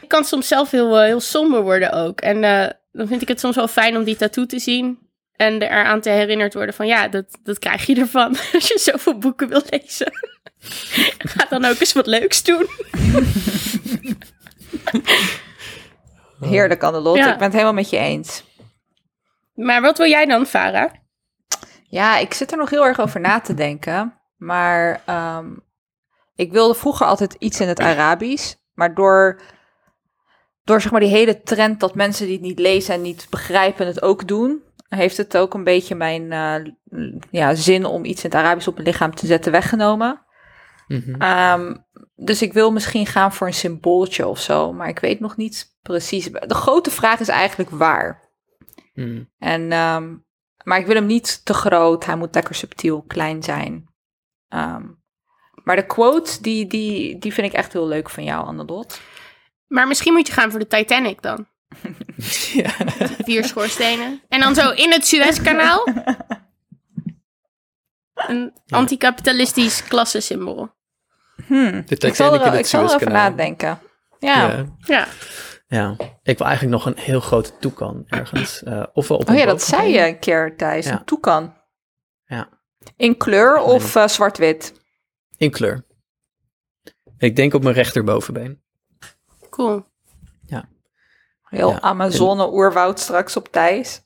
D: ik kan soms zelf heel, eh, heel somber worden ook. En eh, dan vind ik het soms wel fijn om die tattoo te zien. En er aan te herinnerd worden van... Ja, dat, dat krijg je ervan (laughs) als je zoveel boeken wil lezen. (laughs) Ga dan ook eens wat leuks doen.
B: Heerlijk, Annelot.
D: Ja.
B: Ik ben het helemaal met je eens.
D: Maar wat wil jij dan, Farah?
B: Ja, ik zit er nog heel erg over na te denken. Maar ehm, ik wilde vroeger altijd iets in het Arabisch. Maar door, door zeg maar die hele trend dat mensen die het niet lezen en niet begrijpen het ook doen... heeft het ook een beetje mijn eh, ja, zin om iets in het Arabisch op mijn lichaam te zetten weggenomen.
A: Mhm.
B: Ehm, dus ik wil misschien gaan voor een symbooltje of zo. Maar ik weet nog niet precies. De grote vraag is eigenlijk waar.
A: Mhm.
B: En, ehm, maar ik wil hem niet te groot. Hij moet lekker subtiel, klein zijn. Ehm, maar de quote, die, die, die vind ik echt heel leuk van jou, Annelot.
D: Maar misschien moet je gaan voor de Titanic dan. (laughs) (laughs)
A: Ja.
D: Vier schoorstenen. En dan zo in het Suezkanaal. Een
A: Ja.
D: anticapitalistisch klassensymbool.
B: Hmm.
A: De
B: Ik zal
A: Titanic in
B: er,
A: het
B: ik zal nadenken. Ja.
A: Ja.
D: Ja.
A: Ja. Ik wil eigenlijk nog een heel grote toekan ergens. eh ofwel op
B: Oh
A: een
B: ja, dat zei je een keer, Thijs.
A: Ja.
B: Een toekan.
A: Ja.
B: In kleur of eh, zwart-wit?
A: In kleur. Ik denk op mijn rechterbovenbeen.
D: Cool.
B: Heel
A: Ja.
B: Amazone-oerwoud straks op Thijs.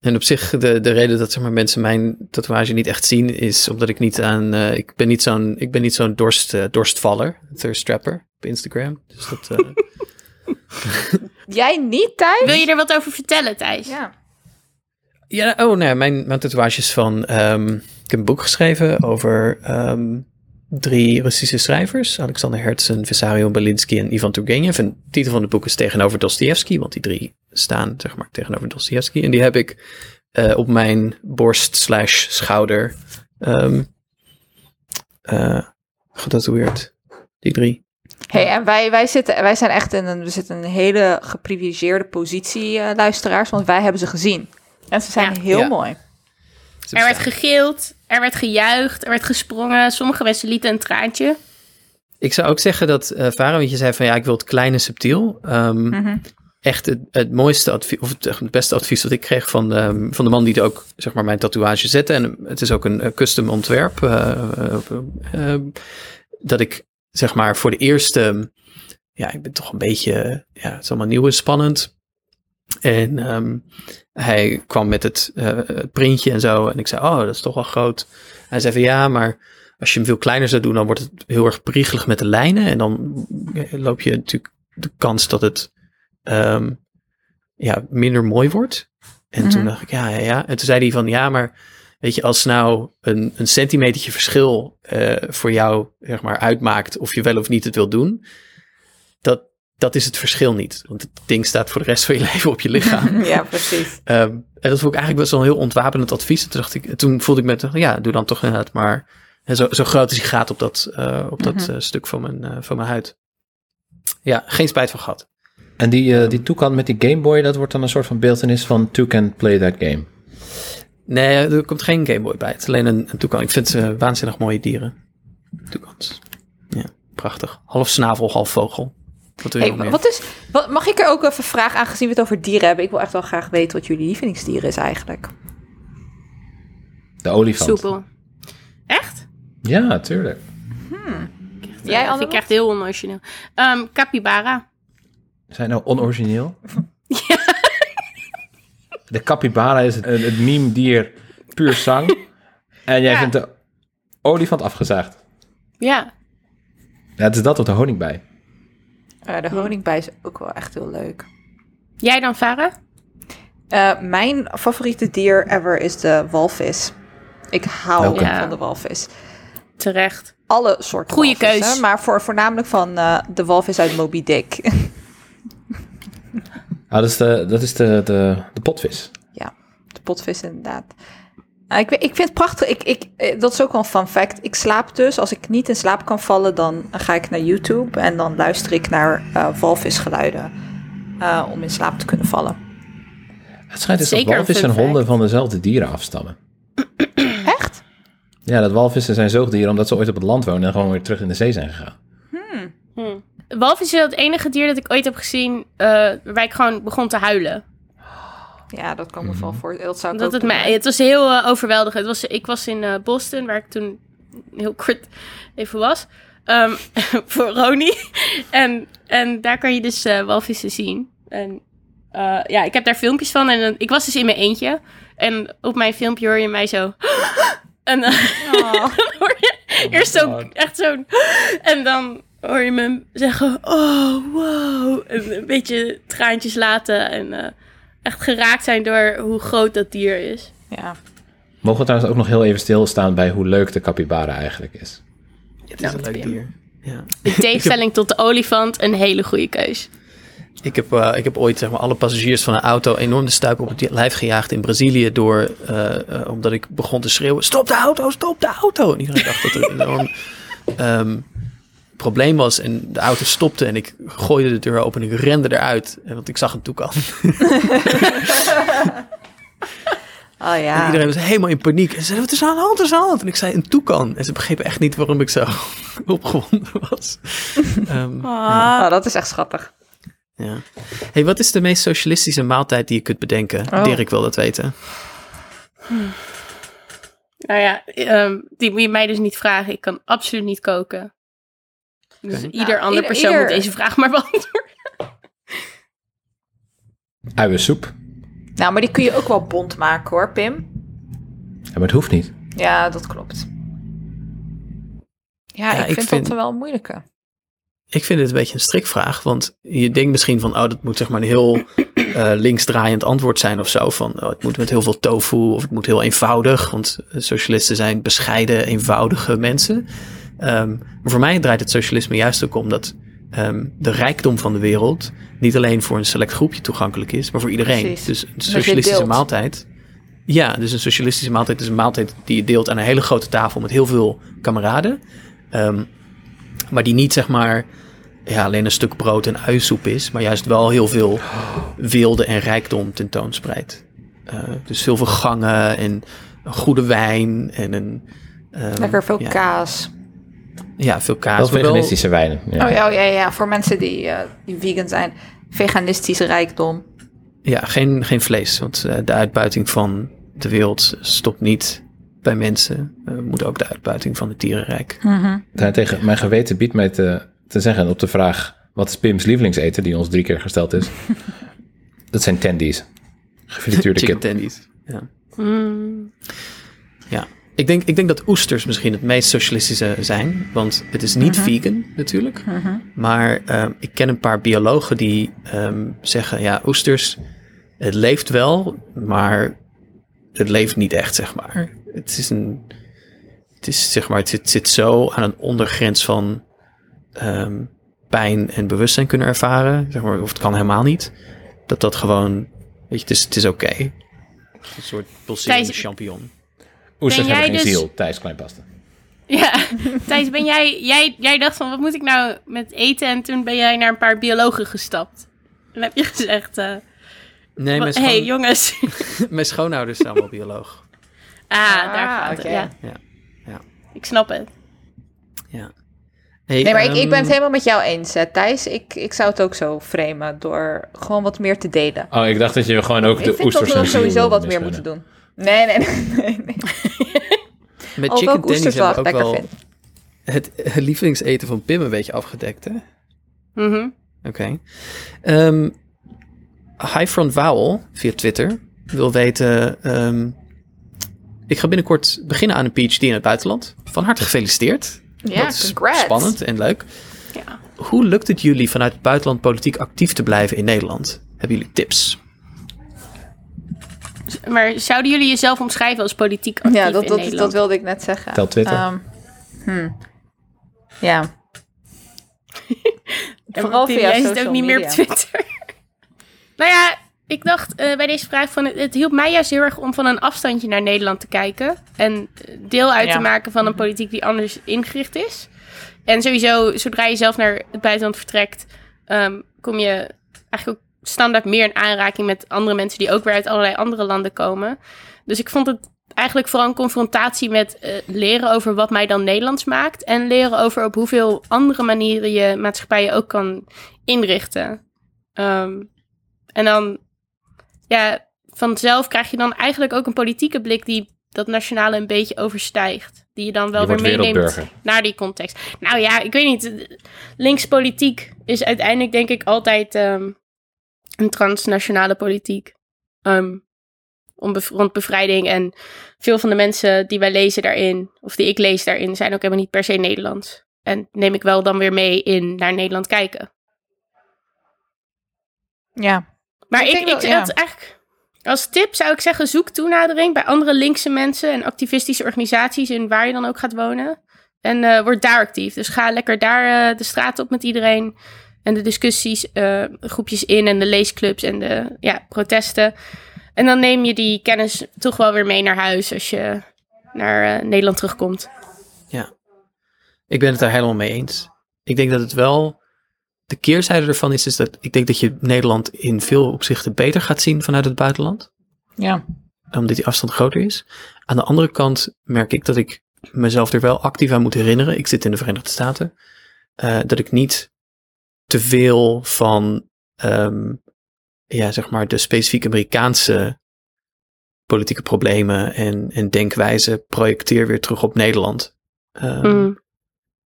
A: En op zich, de, de reden dat zeg maar, mensen mijn tatoeage niet echt zien, is omdat ik niet aan. eh, ik ben niet zo'n ik ben niet zo'n dorst, eh, dorstvaller, thirstrapper op Instagram. Dus dat. (laughs) (laughs)
B: Jij niet, Thijs?
D: Wil je er wat over vertellen, Thijs?
B: Ja.
A: Ja, oh nee, mijn, mijn tatoeages van... ehm, ik heb een boek geschreven over ehm, drie Russische schrijvers. Alexander Herzen, Vissarion Belinsky en Ivan Turgenev. En de titel van het boek is Tegenover Dostoevsky, want die drie staan, zeg maar, tegenover Dostoevsky. En die heb ik eh, op mijn borst slash schouder ehm eh, getatoeëerd. Die drie.
B: Hey, en wij, wij, zitten, wij zijn echt in een, we zitten in een hele geprivilegeerde positie, eh, luisteraars, want wij hebben ze gezien. En ze zijn
D: Ja.
B: heel
A: Ja.
B: mooi.
D: Er werd gegild, er werd gejuicht, er werd gesprongen. Sommige mensen lieten een traantje.
A: Ik zou ook zeggen dat uh, Varen, want je zei van ja, ik wil het klein en subtiel. Ehm,
B: Mhm.
A: echt het, het mooiste advies, of het, beste advies dat ik kreeg van de, van de man die het ook, zeg maar, mijn tatoeage zette. En het is ook een eh, custom ontwerp. dat ik, zeg maar, voor de eerste, ja, ik ben toch een beetje, ja, het is allemaal nieuw en spannend. En ehm, hij kwam met het, eh, het printje en zo. En ik zei, oh, dat is toch wel groot. Hij zei van ja, maar als je hem veel kleiner zou doen, dan wordt het heel erg priegelig met de lijnen. En dan loop je natuurlijk de kans dat het ehm, ja, minder mooi wordt. En toen
B: Mhm.
A: dacht ik, ja, ja, ja. En toen zei hij van, ja, maar weet je, als nou een, een centimetertje verschil eh, voor jou, zeg maar, uitmaakt of je wel of niet het wil doen, dat, dat is het verschil niet. Want het ding staat voor de rest van je (laughs) leven op je lichaam. (laughs)
B: ja, precies.
A: Ehm, en dat vond ik eigenlijk best wel een heel ontwapenend advies. Toen, dacht ik, toen voelde ik me, ja, doe dan toch inderdaad maar zo, zo groot als hij gaat op dat, eh, op dat
B: Mhm.
A: eh, stuk van mijn, eh, van mijn huid. Ja, geen spijt van gehad.
C: En die, eh die toekan met die Game Boy, dat wordt dan een soort van beeldenis van Toucan Play That Game.
A: Nee, er komt geen Game Boy bij. Het is alleen een, een toekan. Ik vind ze waanzinnig mooie dieren. Toekans. Ja, prachtig. Half snavel, half vogel. Wat wil je
B: Hey,
A: nog meer?
B: wat is, wat, mag ik er ook even vragen, aangezien we het over dieren hebben? Ik wil echt wel graag weten wat jullie lievelingsdier is eigenlijk.
C: De olifant.
D: Soepel. Echt?
C: Ja, tuurlijk.
B: Jij,
D: Dat vind ik echt heel onorigineel. Ehm capybara.
C: Zijn nou onorigineel? (laughs) De capybara is het, het meme dier puur zang. En jij
D: Ja.
C: vindt de olifant afgezaagd.
D: Ja.
C: Ja, het is dat op de honingbij.
B: Eh, de honingbij is ook wel echt heel leuk.
D: Jij dan, Farah?
B: Eh, mijn favoriete dier ever is de walvis. Ik hou?
D: Ja.
B: van de walvis.
D: Terecht.
B: Alle soorten
D: Goeie
B: walvissen,
D: keus.
B: Maar voor, voornamelijk van eh, de walvis uit Moby Dick. (laughs)
C: Ah, dat is de, dat is de, de, de potvis.
B: ja, de potvis inderdaad. Nou, ik, ik vind het prachtig. Ik, ik, eh, dat is ook wel een fun fact. Ik slaap dus. Als ik niet in slaap kan vallen, dan ga ik naar YouTube. En dan luister ik naar eh, walvisgeluiden. eh, om in slaap te kunnen vallen.
C: Het schijnt dus dat walvissen en honden van dezelfde dieren afstammen. (clears throat)
B: Echt?
C: Ja, dat walvissen zijn zoogdieren omdat ze ooit op het land wonen en gewoon weer terug in de zee zijn gegaan.
D: Hm. Walvis is het enige dier dat ik ooit heb gezien eh, waarbij ik gewoon begon te huilen.
B: Ja, dat kan me wel voor. Dat zou ik
D: Dat
B: ook
D: het, mij, het was heel eh, overweldigend. Het was, ik was in eh, Boston, waar ik toen heel kort even was. ehm, (laughs) voor Roni. en, en daar kan je dus eh, walvissen zien. En eh, ja, ik heb daar filmpjes van. En ik was dus in mijn eentje. En op mijn filmpje hoor je mij zo... (gasps) en
B: Oh. (laughs)
D: dan hoor je eerst zo, echt zo'n... En dan hoor je me zeggen... Oh, wow. En een beetje traantjes laten. En eh, echt geraakt zijn door hoe groot dat dier is.
B: Ja.
C: Mogen we trouwens ook nog heel even stilstaan bij hoe leuk de capybara eigenlijk is.
A: Het is
D: Nou,
A: een leuk dier. Ja.
D: In (laughs) tegenstelling tot de olifant, een hele goede keus.
A: Ik heb, eh, ik heb ooit zeg maar, alle passagiers van een auto enorm de stuip op het lijf gejaagd in Brazilië. Door, eh, eh, omdat ik begon te schreeuwen: stop de auto, stop de auto. En iedereen dacht dat er een enorm (laughs) ehm, probleem was. En de auto stopte en ik gooide de deur open en ik rende eruit. eh, Want ik zag een toekan. (laughs)
B: Oh
A: En
B: ja.
A: iedereen was helemaal in paniek. En ze zeiden: wat is er aan de hand? Is aan de hand? En ik zei: een toekan. En ze begrepen echt niet waarom ik zo (laughs) opgewonden was. (laughs) Ehm,
B: Oh, dat is echt schattig.
A: ja. Hey, wat is de meest socialistische maaltijd die je kunt bedenken?
B: Oh.
A: Dirk wil dat weten.
D: Nou ja, ehm, die moet je mij dus niet vragen. Ik kan absoluut niet koken. Dus ieder
B: Nou,
D: ander
B: ieder-
D: persoon
B: ieder-
D: moet deze vraag maar (laughs) beantwoorden.
C: Uiensoep.
B: Nou, maar die kun je ook wel bond maken hoor, Pim.
C: Ja, maar het hoeft niet.
B: Ja, dat klopt. Ja,
A: Ja,
B: ik,
A: ik
B: vind,
A: vind-
B: dat wel een moeilijke.
A: Ik vind het een beetje een strikvraag, want je denkt misschien van, oh, dat moet zeg maar een heel eh, linksdraaiend antwoord zijn of zo. Van, oh, het moet met heel veel tofu of het moet heel eenvoudig, want socialisten zijn bescheiden, eenvoudige mensen. Ehm, maar voor mij draait het socialisme juist ook om dat ehm, de rijkdom van de wereld niet alleen voor een select groepje toegankelijk is, maar voor iedereen.
B: Precies.
A: Dus een socialistische maaltijd. Ja, dus een socialistische maaltijd is een maaltijd die je deelt aan een hele grote tafel met heel veel kameraden. Ehm, maar die niet zeg maar ja, alleen een stuk brood en uiensoep is, maar juist wel heel veel wilde en rijkdom tentoonspreidt. Eh, dus heel veel gangen en goede wijn en een...
B: Lekker veel
A: ja,
B: kaas.
A: Ja, veel kaas.
C: Dat is
A: maar wel-
C: veganistische wijnen. Ja.
B: Oh ja, oh, ja, ja, voor mensen die, eh, die vegan zijn. Veganistische rijkdom.
A: Ja, geen, geen vlees, want eh, de uitbuiting van de wereld stopt niet bij mensen. Eh, We moeten ook de uitbuiting van het dierenrijk.
C: Daarentegen, mijn geweten biedt mij te, te zeggen op de vraag... wat is Pim's lievelingseten, die ons drie keer gesteld is? (laughs) dat zijn tendies. Gefrituurde
A: Chicken
C: kip.
A: tendies. Ja.
D: Mm.
A: Ja, ik denk, ik denk dat oesters misschien het meest socialistische zijn. Want het is niet vegan natuurlijk. Maar ehm, ik ken een paar biologen die ehm, zeggen... ja, oesters, het leeft wel, maar het leeft niet echt, zeg maar. Het is een... Het is, zeg maar, het zit, zit zo aan een ondergrens van ehm, pijn en bewustzijn kunnen ervaren. Zeg maar, of het kan helemaal niet. Dat dat gewoon... Weet je, het is, het is oké. Een soort pulserende champignon.
C: Oesters
D: Ben
C: hebben
D: jij
C: geen
D: dus-
C: ziel. Thijs Kleinpaste.
D: Ja, (laughs) Thijs, ben jij, jij, jij dacht van, wat moet ik nou met eten? En toen ben jij naar een paar biologen gestapt. En heb je gezegd, eh
A: Nee, mijn,
D: hé hey,
A: schoon-
D: jongens. (laughs)
A: mijn schoonouders zijn allemaal bioloog.
D: Ah, daar
B: Ah,
D: gaat het. Ja,
A: Ja.
D: ik snap het.
A: Ja. Hey,
B: Nee, maar ik, ik
A: ehm,
B: ben het helemaal met jou eens, hè, Thijs. Ik, ik zou het ook zo framen door gewoon wat meer te delen.
C: Oh, ik dacht dat je gewoon ook
B: ik
C: de
B: vind dat
C: oesters en
B: sowieso wat meer moeten doen. (laughs) Nee, nee, nee. nee, (laughs) nee.
A: Met chicken
B: wel
A: hebben we ook wel
B: vind.
A: het, lievelingseten van Pim een beetje afgedekt, hè?
D: Mhm.
A: Oké. Ehm Highfront Vowel via Twitter wil weten... ehm, ik ga binnenkort beginnen aan een PhD in het buitenland. Van harte gefeliciteerd.
B: Ja,
A: dat is
B: congrats.
A: spannend en leuk.
D: Ja.
A: Hoe lukt het jullie vanuit het buitenland politiek actief te blijven in Nederland? Hebben jullie tips?
D: Maar zouden jullie jezelf omschrijven als politiek actief
B: Ja, dat,
D: in
B: dat,
D: Nederland?
B: dat wilde ik net zeggen.
C: Tel Twitter.
B: Ehm, hmm. Ja. (laughs)
D: Ja,
B: Vooral via
D: jij zit
B: social
D: ook niet meer op
B: media.
D: Twitter. (laughs) nou ja, ik dacht eh, bij deze vraag van... Het, het hielp mij juist heel erg om van een afstandje naar Nederland te kijken. En deel uit
B: Ja.
D: te maken van een politiek die anders ingericht is. En sowieso, zodra je zelf naar het buitenland vertrekt... ehm, kom je eigenlijk ook standaard meer in aanraking met andere mensen... die ook weer uit allerlei andere landen komen. Dus ik vond het eigenlijk vooral een confrontatie met eh, leren over wat mij dan Nederlands maakt. En leren over op hoeveel andere manieren je maatschappijen ook kan inrichten. Ehm, en dan, ja, vanzelf krijg je dan eigenlijk ook een politieke blik die dat nationale een beetje overstijgt. Die je dan wel
C: Je
D: weer meeneemt naar die context. Nou ja, ik weet niet. Linkspolitiek is uiteindelijk denk ik altijd ehm, een transnationale politiek. Ehm, om bev- rond bevrijding. En veel van de mensen die wij lezen daarin, of die ik lees daarin, zijn ook helemaal niet per se Nederlands. En neem ik wel dan weer mee in naar Nederland kijken.
B: Ja.
D: Maar
B: Ik
D: ik,
B: denk
D: ik,
B: wel, ja.
D: dat eigenlijk, als tip zou ik zeggen, zoek toenadering bij andere linkse mensen en activistische organisaties in waar je dan ook gaat wonen. En eh, word daar actief. Dus ga lekker daar eh, de straat op met iedereen. En de discussies, eh, groepjes in en de leesclubs en de ja, protesten. En dan neem je die kennis toch wel weer mee naar huis als je naar eh, Nederland terugkomt.
A: Ja, ik ben het daar helemaal mee eens. Ik denk dat het wel. De keerzijde ervan is, is dat ik denk dat je Nederland in veel opzichten beter gaat zien vanuit het buitenland.
B: Ja.
A: Omdat die afstand groter is. Aan de andere kant merk ik dat ik mezelf er wel actief aan moet herinneren. Ik zit in de Verenigde Staten. eh, dat ik niet te veel van, ehm, ja, zeg maar, de specifiek Amerikaanse politieke problemen en, en denkwijze projecteer weer terug op Nederland. Ehm,
D: Mm.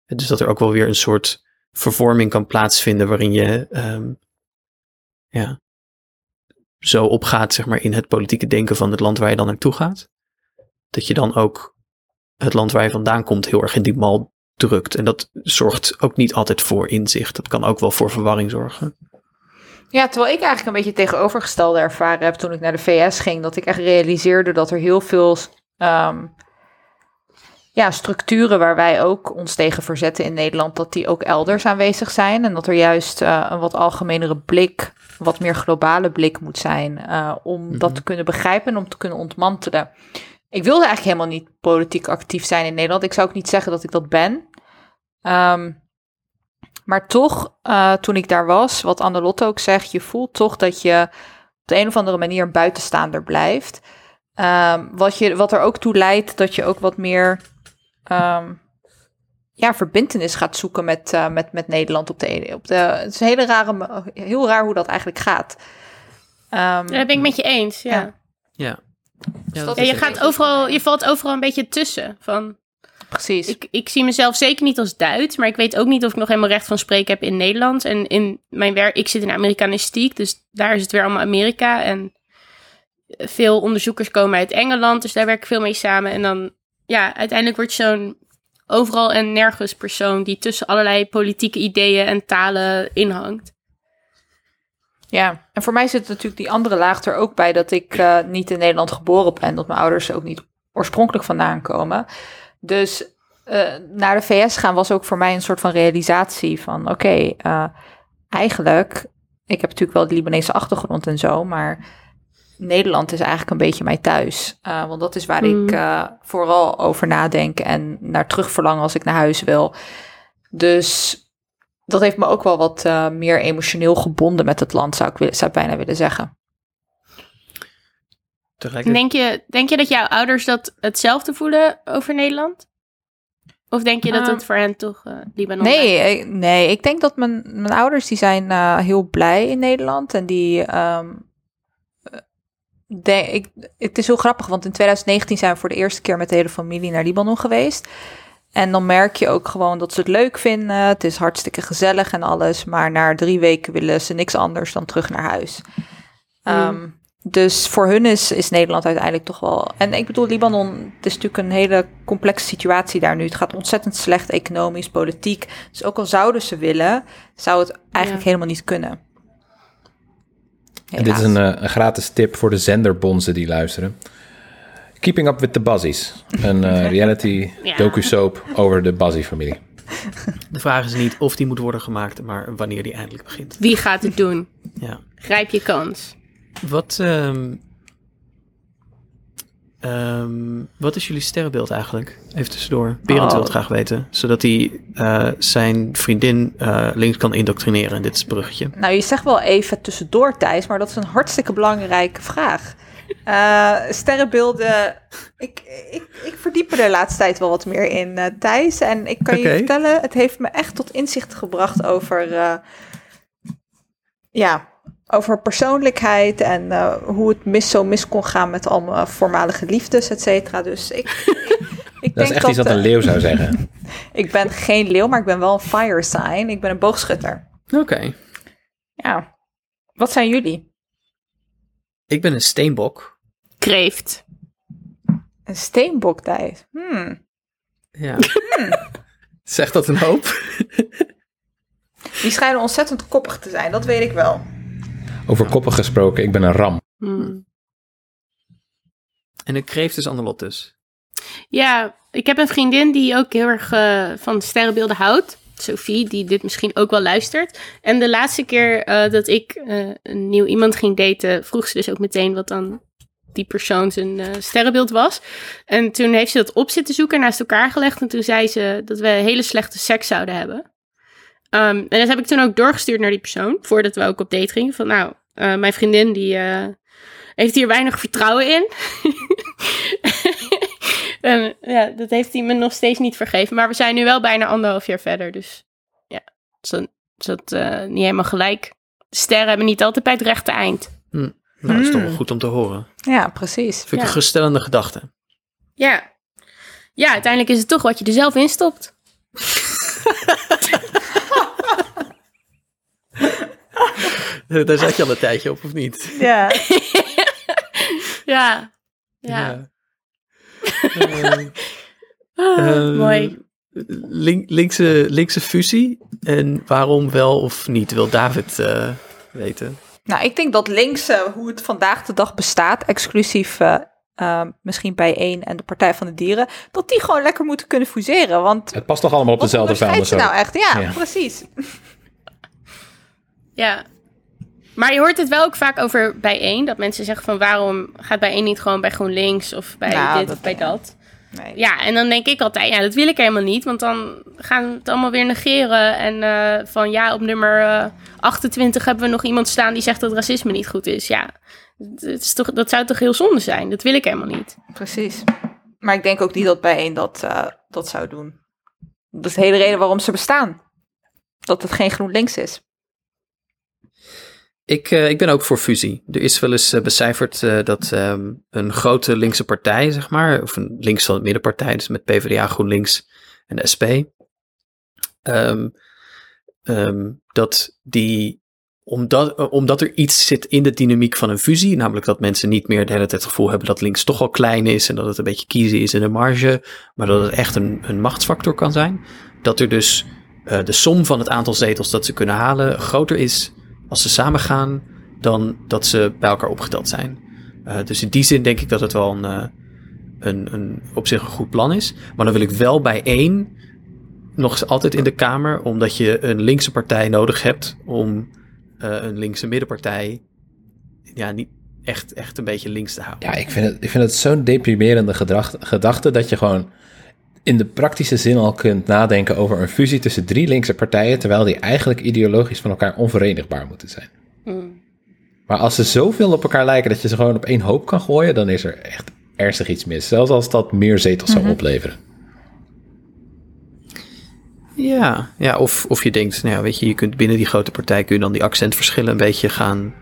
A: dus dat er ook wel weer een soort vervorming kan plaatsvinden waarin je, ehm, ja, zo opgaat, zeg maar, in het politieke denken van het land waar je dan naartoe gaat, dat je dan ook het land waar je vandaan komt heel erg in die mal drukt. En dat zorgt ook niet altijd voor inzicht. Dat kan ook wel voor verwarring zorgen.
B: Ja, terwijl ik eigenlijk een beetje tegenovergestelde ervaren heb toen ik naar de VS ging. Dat ik echt realiseerde dat er heel veel ehm, ja, structuren waar wij ook ons tegen verzetten in Nederland, dat die ook elders aanwezig zijn. En dat er juist eh, een wat algemenere blik, wat meer globale blik moet zijn eh, om dat te kunnen begrijpen en om te kunnen ontmantelen. Ik wilde eigenlijk helemaal niet politiek actief zijn in Nederland. Ik zou ook niet zeggen dat ik dat ben. Ehm, maar toch, eh, toen ik daar was, wat Annelotte ook zegt, je voelt toch dat je op de een of andere manier een buitenstaander blijft. Ehm, wat, je, wat er ook toe leidt dat je ook wat meer ehm, ja, verbindenis gaat zoeken met, eh, met, met Nederland op de, ene- op de. Het is een hele rare, heel raar hoe dat eigenlijk gaat. Ehm,
D: Dat ben ik met je eens, ja.
B: Ja.
A: Ja. Ja,
B: dat
D: Ja,
B: is
D: je, gaat overal, je valt overal een beetje tussen. Van,
B: precies.
D: ik, ik zie mezelf zeker niet als Duits, maar ik weet ook niet of ik nog helemaal recht van spreken heb in Nederland. En in mijn werk, ik zit in Amerikanistiek, dus daar is het weer allemaal Amerika. En veel onderzoekers komen uit Engeland, dus daar werk ik veel mee samen. En dan, ja, uiteindelijk word je zo'n overal en nergens persoon die tussen allerlei politieke ideeën en talen inhangt.
B: Ja, en voor mij zit natuurlijk die andere laag er ook bij dat ik eh, niet in Nederland geboren ben, dat mijn ouders er ook niet oorspronkelijk vandaan komen. Dus eh, naar de VS gaan was ook voor mij een soort van realisatie van oké, eh, eigenlijk, ik heb natuurlijk wel de Libanese achtergrond en zo, maar Nederland is eigenlijk een beetje mijn thuis. Eh, want dat is waar
D: Mm.
B: ik eh, vooral over nadenk en naar terug verlang als ik naar huis wil. Dus dat heeft me ook wel wat meer emotioneel gebonden met het land, zou ik, zou ik bijna willen zeggen.
A: Tegelijkertijd-
D: Denk je, denk je dat jouw ouders dat hetzelfde voelen over Nederland? Of denk je dat
B: Ah.
D: het voor hen toch eh Libanon?
B: Nee, ik, nee, ik denk dat mijn, mijn ouders die zijn eh, heel blij in Nederland. En die. ehm, de, ik, het is heel grappig, want in 2019 zijn we voor de eerste keer met de hele familie naar Libanon geweest. En dan merk je ook gewoon dat ze het leuk vinden. Het is hartstikke gezellig en alles. Maar na drie weken willen ze niks anders dan terug naar huis. Ehm, dus voor hun is, is Nederland uiteindelijk toch wel. En ik bedoel, Libanon, het is natuurlijk een hele complexe situatie daar nu. Het gaat ontzettend slecht economisch, politiek. Dus ook al zouden ze willen, zou het eigenlijk
D: Ja.
B: helemaal niet kunnen.
C: En dit is een, eh, een gratis tip voor de zenderbonzen die luisteren. Keeping Up with the Buzzies. Een eh, (laughs) reality
D: Ja.
C: docu-soap over de Buzzy-familie.
A: De vraag is niet of die moet worden gemaakt, maar wanneer die eindelijk begint.
D: Wie gaat het doen?
A: Ja.
D: Grijp je kans.
A: Wat, ehm, ehm, wat is jullie sterrenbeeld eigenlijk? Even tussendoor. Berend
B: Oh.
A: wil het graag weten. Zodat hij eh, zijn vriendin eh, links kan indoctrineren in dit bruggetje.
B: Nou, je zegt wel even tussendoor, Thijs, maar dat is een hartstikke belangrijke vraag. Eh, sterrenbeelden, ik, ik, ik verdiep er de laatste tijd wel wat meer in, eh, Thijs. En ik kan je vertellen, het heeft me echt tot inzicht gebracht over, ja, over persoonlijkheid en eh, hoe het mis, zo mis kon gaan met al mijn voormalige liefdes, et cetera. Dus ik, ik (laughs)
C: Dat is
B: denk
C: echt iets wat
B: eh,
C: een leeuw zou zeggen. (laughs)
B: ik ben geen leeuw, maar ik ben wel een fire sign. Ik ben een boogschutter.
A: Oké.
B: Ja. Wat zijn jullie?
A: Ik ben een steenbok.
D: Kreeft.
B: Een steenbok, Thijs. Hmm.
A: Ja. (laughs) Zegt dat een hoop?
B: Die schijnen ontzettend koppig te zijn, dat weet ik wel.
C: Over koppen gesproken, ik ben een ram.
D: Hmm.
A: En een kreeft is Annelot dus.
D: Ja, ik heb een vriendin die ook heel erg eh, van sterrenbeelden houdt. Sophie, die dit misschien ook wel luistert. En de laatste keer eh, dat ik eh, een nieuw iemand ging daten, vroeg ze dus ook meteen wat dan die persoon zijn eh, sterrenbeeld was. En toen heeft ze dat op zitten zoeken, naast elkaar gelegd. En toen zei ze dat we hele slechte seks zouden hebben. Ehm, en dat heb ik toen ook doorgestuurd naar die persoon, voordat we ook op date gingen. Van nou, eh, mijn vriendin die eh, heeft hier weinig vertrouwen in. (laughs) En ja, dat heeft hij me nog steeds niet vergeven. Maar we zijn nu wel bijna anderhalf jaar verder. Dus ja, is dat, is dat eh, niet helemaal gelijk. De sterren hebben niet altijd bij het rechte eind.
A: Nou, dat is toch wel
B: Hmm.
A: goed om te horen.
B: Ja, precies.
A: Vind ik
D: Ja.
A: een geruststellende gedachte.
D: Ja. Ja, uiteindelijk is het toch wat je er zelf in stopt. (laughs) (laughs)
A: Daar zat je al een tijdje op, of niet?
B: Ja. (laughs)
D: Ja. Ja. (laughs)
A: Eh,
D: Ah,
A: eh,
D: mooi.
A: link- linkse, linkse fusie. En waarom wel of niet, wil David eh, weten.
B: Nou, ik denk dat links, eh, hoe het vandaag de dag bestaat, exclusief eh, eh, misschien bij één en de Partij van de Dieren, dat die gewoon lekker moeten kunnen fuseren. Want
C: Het past toch allemaal op dezelfde vuilnis
B: nou echt? Ja,
C: Ja.
B: precies.
D: Ja. Maar je hoort het wel ook vaak over bijeen. Dat mensen zeggen van waarom gaat bijeen niet gewoon bij GroenLinks of bij
B: Nou,
D: dit
B: dat-
D: of bij dat.
B: Nee.
D: Ja, en dan denk ik altijd, ja, dat wil ik helemaal niet. Want dan gaan we het allemaal weer negeren. En eh, van ja, op nummer eh, 28 hebben we nog iemand staan die zegt dat racisme niet goed is. Ja, het is toch, dat zou toch heel zonde zijn? Dat wil ik helemaal niet.
B: Precies. Maar ik denk ook niet dat bij één dat, eh, dat zou doen. Dat is de hele reden waarom ze bestaan. Dat het geen GroenLinks is.
A: Ik, eh, ik ben ook voor fusie. Er is wel eens eh, becijferd eh, dat ehm, een grote linkse partij, zeg maar, of een links van het middenpartij, dus met PvdA, GroenLinks en de SP, ehm, ehm, dat die, omdat, omdat er iets zit in de dynamiek van een fusie, namelijk dat mensen niet meer de hele tijd het gevoel hebben dat links toch al klein is en dat het een beetje kiezen is in de marge, maar dat het echt een, een machtsfactor kan zijn, dat er dus de som van het aantal zetels dat ze kunnen halen groter is als ze samen gaan dan dat ze bij elkaar opgeteld zijn. Eh, dus in die zin denk ik dat het wel een, eh, een, een op zich een goed plan is. Maar dan wil ik wel bij één nog altijd in de Kamer, omdat je een linkse partij nodig hebt om eh, een linkse middenpartij ja, niet echt, echt een beetje links te houden.
C: Ja, ik vind het, ik vind het zo'n deprimerende gedachte dat je gewoon in de praktische zin al kunt nadenken over een fusie tussen drie linkse partijen, terwijl die eigenlijk ideologisch van elkaar onverenigbaar moeten zijn.
D: Hmm.
C: Maar als ze zoveel op elkaar lijken dat je ze gewoon op één hoop kan gooien, dan is er echt ernstig iets mis. Zelfs als dat meer zetels zou opleveren.
A: Ja, ja of, of je denkt, nou ja, weet je, je kunt binnen die grote partij kun je dan die accentverschillen een beetje gaan,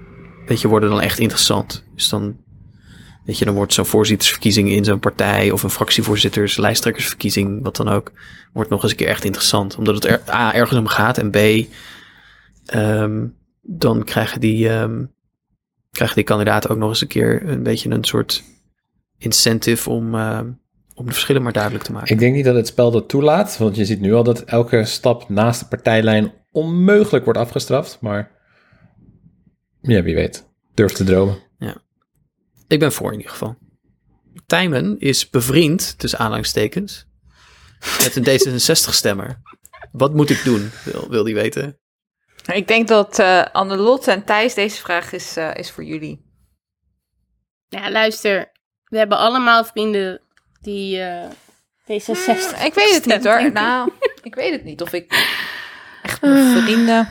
A: weet je, worden dan echt interessant. Dus dan, weet je, dan wordt zo'n voorzittersverkiezing in zo'n partij of een fractievoorzitters, lijsttrekkersverkiezing, wat dan ook, wordt nog eens een keer echt interessant. Omdat het er, A, ergens om gaat en B, ehm, dan krijgen die, ehm, krijgen die kandidaten ook nog eens een keer een beetje een soort incentive om, ehm, om de verschillen maar duidelijk te maken.
C: Ik denk niet dat het spel dat toelaat, want je ziet nu al dat elke stap naast de partijlijn onmogelijk wordt afgestraft. Maar ja, wie weet. Durf te dromen.
A: Ik ben voor in ieder geval. Tijmen is bevriend, tussen aanhalingstekens, met een D66-stemmer. Wat moet ik doen, wil, wil die weten.
B: Ik denk dat eh Annelotte en Thijs, deze vraag is, eh, is voor jullie.
D: Ja, luister. We hebben allemaal vrienden die eh D66
B: ik weet het niet hoor. Nou, ik weet het niet of ik echt (laughs) mijn vrienden...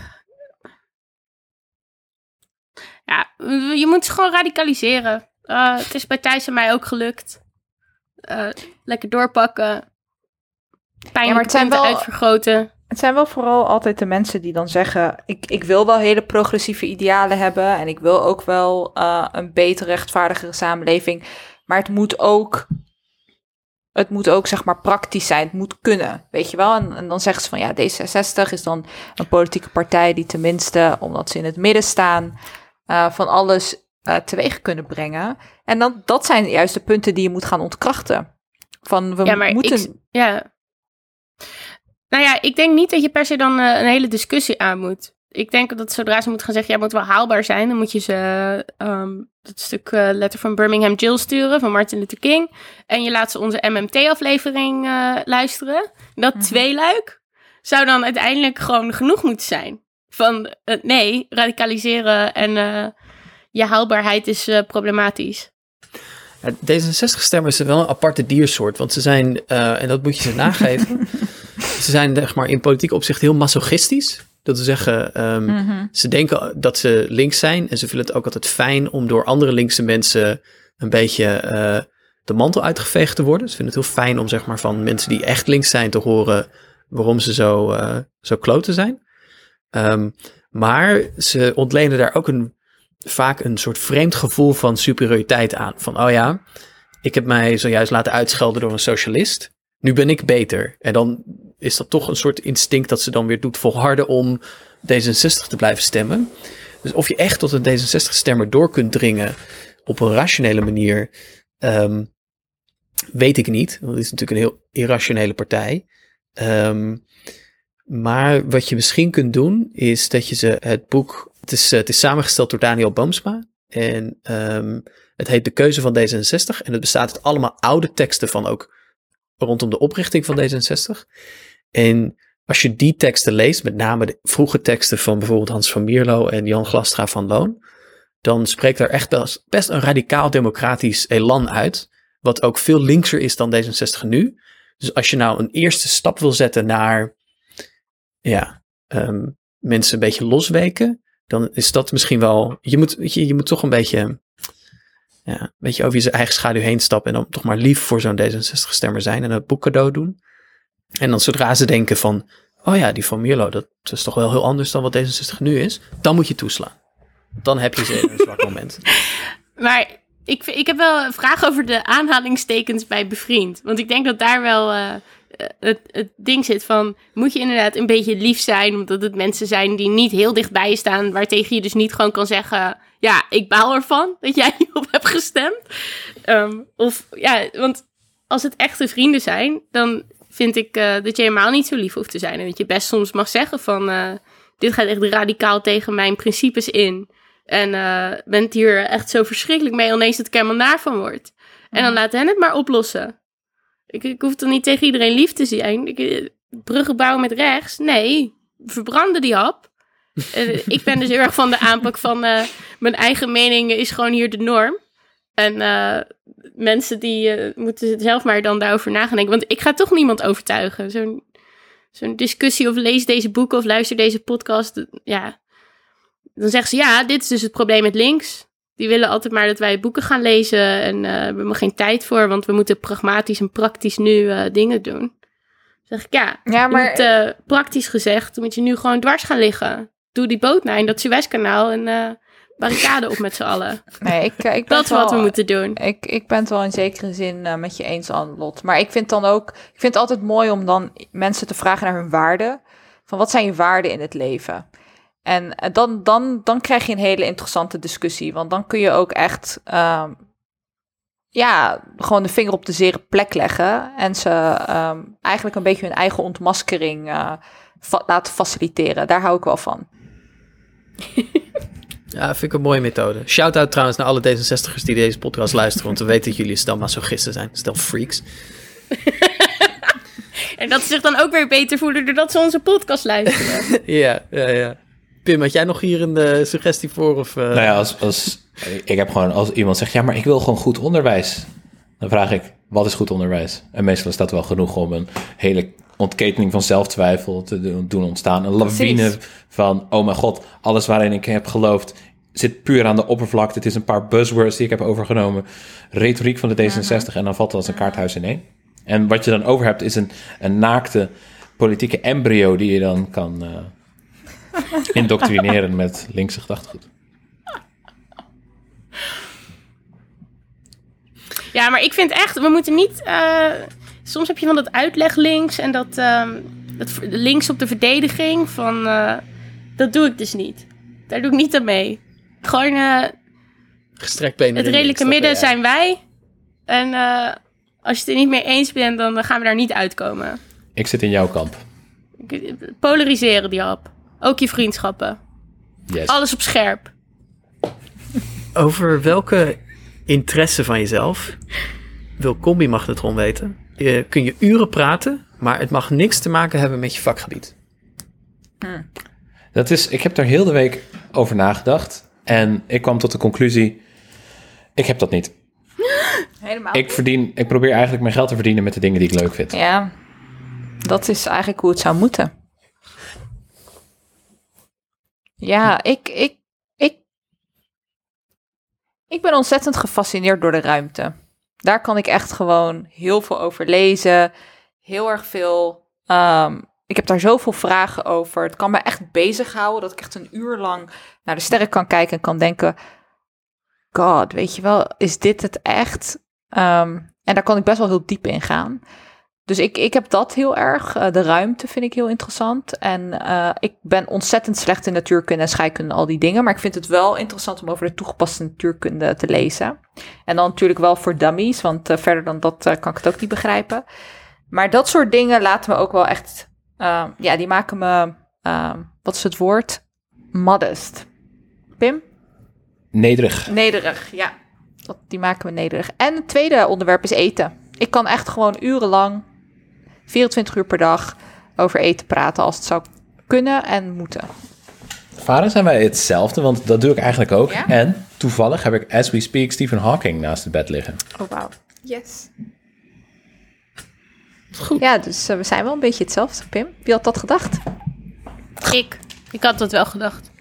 D: Ja, je moet ze gewoon radicaliseren. Eh, het is bij Thijs en mij ook gelukt. Eh, lekker doorpakken. Pijn
B: Ja, maar het zijn wel-
D: uitvergroten.
B: Het zijn wel vooral altijd de mensen die dan zeggen: ik, ik wil wel hele progressieve idealen hebben en ik wil ook wel eh, een beter, rechtvaardigere samenleving. Maar het moet ook, het moet ook zeg maar praktisch zijn. Het moet kunnen, weet je wel. En, en dan zeggen ze van ja, D66 is dan een politieke partij die tenminste, omdat ze in het midden staan, van alles eh, teweeg kunnen brengen. En dan, dat zijn juist de punten die je moet gaan ontkrachten. Van we
D: Ja, maar
B: moeten.
D: ik, ja. Nou ja, ik denk niet dat je per se dan eh, een hele discussie aan moet. Ik denk dat zodra ze moeten gaan zeggen, ja, het moet wel haalbaar zijn, dan moet je ze ehm, dat stuk eh, letter van Birmingham Jill sturen van Martin Luther King. En je laat ze onze MMT-aflevering luisteren. Dat
B: Mhm.
D: tweeluik zou dan uiteindelijk gewoon genoeg moeten zijn. Van nee, radicaliseren en je haalbaarheid is eh, problematisch.
A: Ja, D66-stemmers zijn wel een aparte diersoort, want ze zijn, eh, en dat moet je ze nageven, (laughs) ze zijn zeg maar, in politiek opzicht heel masochistisch. Dat wil zeggen, ehm,
B: Mhm.
A: ze denken dat ze links zijn en ze vinden het ook altijd fijn om door andere linkse mensen een beetje eh, de mantel uitgeveegd te worden. Ze vinden het heel fijn om zeg maar, van mensen die echt links zijn te horen waarom ze zo, eh, zo kloten zijn. Ehm, maar ze ontlenen daar ook een, vaak een soort vreemd gevoel van superioriteit aan. Van, oh ja, ik heb mij zojuist laten uitschelden door een socialist. Nu ben ik beter. En dan is dat toch een soort instinct dat ze dan weer doet volharden om D66 te blijven stemmen. Dus of je echt tot een D66-stemmer door kunt dringen op een rationele manier, ehm, weet ik niet. Want is natuurlijk een heel irrationele partij. Ehm, maar wat je misschien kunt doen, is dat je ze het boek. Het is, eh, het is samengesteld door Daniel Boomsma. En ehm, het heet De Keuze van D66. En het bestaat uit allemaal oude teksten van ook rondom de oprichting van D66. En als je die teksten leest, met name de vroege teksten van bijvoorbeeld Hans van Mierlo en Jan Glastra van Loon, dan spreekt er echt best een radicaal democratisch elan uit. Wat ook veel linkser is dan D66 nu. Dus als je nou een eerste stap wil zetten naar ja, ehm, mensen een beetje losweken, dan is dat misschien wel. Je moet, je, je moet toch een beetje, ja, een beetje over je eigen schaduw heen stappen en dan toch maar lief voor zo'n D66-stemmer zijn en een boek cadeau doen. En dan zodra ze denken van, oh ja, die van Mierlo, dat is toch wel heel anders dan wat D66 nu is, dan moet je toeslaan. Dan heb je ze in een zwak (laughs) moment.
D: Maar ik, ik heb wel een vraag over de aanhalingstekens bij bevriend. Want ik denk dat daar wel eh, het, het ding zit van... moet je inderdaad een beetje lief zijn... omdat het mensen zijn die niet heel dichtbij je staan... waartegen je dus niet gewoon kan zeggen... ja, ik baal ervan dat jij (laughs) hierop hebt gestemd. Ehm, of ja, want als het echte vrienden zijn... dan vind ik eh, dat je helemaal niet zo lief hoeft te zijn. En dat je best soms mag zeggen van... eh, dit gaat echt radicaal tegen mijn principes in... En eh bent hier echt zo verschrikkelijk mee, ineens dat ik helemaal naar van word. En dan laat hen het maar oplossen. Ik, ik hoef toch niet tegen iedereen lief te zijn. Ik, eh, bruggen bouwen met rechts? Nee, verbranden die hap. Eh, ik ben dus heel erg van de aanpak van eh, mijn eigen mening is gewoon hier de norm. En mensen die moeten zelf maar dan daarover na gaan denken. Want ik ga toch niemand overtuigen. Zo'n zo'n discussie of lees deze boeken of luister deze podcast. Ja, dan zeggen ze ja, dit is dus het probleem met links. Die willen altijd maar dat wij boeken gaan lezen en eh, we hebben geen tijd voor, want we moeten pragmatisch en praktisch nu eh, dingen doen. Dan zeg ik ja,
B: Ja, maar
D: moet, eh, praktisch gezegd moet je nu gewoon dwars gaan liggen. Doe die boot naar in dat Suezkanaal en barricade op met z'n allen. (laughs)
B: nee, ik, ik ben
D: Dat is wat we moeten doen.
B: Ik, ik ben het wel in zekere zin met je eens aan Lot. Maar ik vind dan ook, ik vind het altijd mooi om dan mensen te vragen naar hun waarden. Van wat zijn je waarden in het leven? En eh, dan, dan, dan krijg je een hele interessante discussie. Want dan kun je ook echt, ehm, ja, gewoon de vinger op de zere plek leggen. En ze ehm, eigenlijk een beetje hun eigen ontmaskering eh, fa- laten faciliteren. Daar hou ik wel van. (laughs)
A: Ja, vind ik een mooie methode. Shout-out trouwens naar alle D66'ers die deze podcast luisteren, want we weten dat jullie stel masochisten zijn, stel freaks. (laughs)
D: En dat ze zich dan ook weer beter voelen doordat ze onze podcast luisteren. (laughs)
A: Ja, ja, ja. Pim, had jij nog hier een eh, suggestie voor? Of, eh,
C: Nou ja, als, als, ik heb gewoon, als iemand zegt, ja, maar ik wil gewoon goed onderwijs. Dan vraag ik, wat is goed onderwijs? En meestal is dat wel genoeg om een hele ontketening van zelftwijfel te doen- ontstaan. Een lawine
B: Precies.
C: van, oh mijn god, alles waarin ik heb geloofd zit puur aan de oppervlakte. Het is een paar buzzwords die ik heb overgenomen. Retoriek van de D66 en dan valt het als een kaarthuis in één. En wat je dan over hebt is een, een naakte politieke embryo die je dan kan eh, (laughs) indoctrineren met linkse gedachtegoed.
D: Ja, maar ik vind echt, we moeten niet. eh, soms heb je van dat uitleg links en dat, ehm, dat links op de verdediging. Van, eh, dat doe ik dus niet. Daar doe ik niet aan mee. Gewoon eh,
A: gestrekt benen
D: het redelijke
A: links,
D: midden zijn wij. En eh, als je het er niet mee eens bent, dan gaan we daar niet uitkomen.
C: Ik zit in jouw kamp.
D: Polariseren die hap. Ook je vriendschappen.
C: Yes.
D: Alles op scherp.
A: Over welke interesse van jezelf wil Combi Magnetron weten? Je, kun je uren praten, maar het mag niks te maken hebben met je vakgebied.
C: Dat is, ik heb daar heel de week over nagedacht. En ik kwam tot de conclusie, ik heb dat niet. (gasps)
B: Helemaal.
C: Ik, verdien, ik probeer eigenlijk mijn geld te verdienen met de dingen die ik leuk vind.
B: Ja, dat is eigenlijk hoe het zou moeten. Ja, ik, ik, ik, ik ben ontzettend gefascineerd door de ruimte. Daar kan ik echt gewoon heel veel over lezen. Heel erg veel. ehm, ik heb daar zoveel vragen over. Het kan me echt bezighouden dat ik echt een uur lang naar de sterren kan kijken en kan denken: God, weet je wel, is dit het echt? Ehm, en daar kan ik best wel heel diep in gaan. Dus ik, ik heb dat heel erg. Eh, de ruimte vind ik heel interessant. En eh, ik ben ontzettend slecht in natuurkunde en scheikunde al die dingen. Maar ik vind het wel interessant om over de toegepaste natuurkunde te lezen. En dan natuurlijk wel voor dummies, want eh, verder dan dat kan ik het ook niet begrijpen. Maar dat soort dingen laten me ook wel echt. ja, die maken me. wat is het woord? Modest. Pim?
C: Nederig.
B: Nederig, ja. Dat, die maken me nederig. En het tweede onderwerp is eten. Ik kan echt gewoon urenlang 24 uur per dag over eten praten als het zou kunnen en moeten.
C: Vader zijn wij hetzelfde, want dat doe ik eigenlijk ook.
B: Ja?
C: En toevallig heb ik, as we speak, Stephen Hawking naast het bed liggen.
B: Oh, wauw. Yes. Goed. Ja, dus uh, we zijn wel een beetje hetzelfde, Pim. Wie had dat gedacht?
D: Ik. Ik had dat wel gedacht.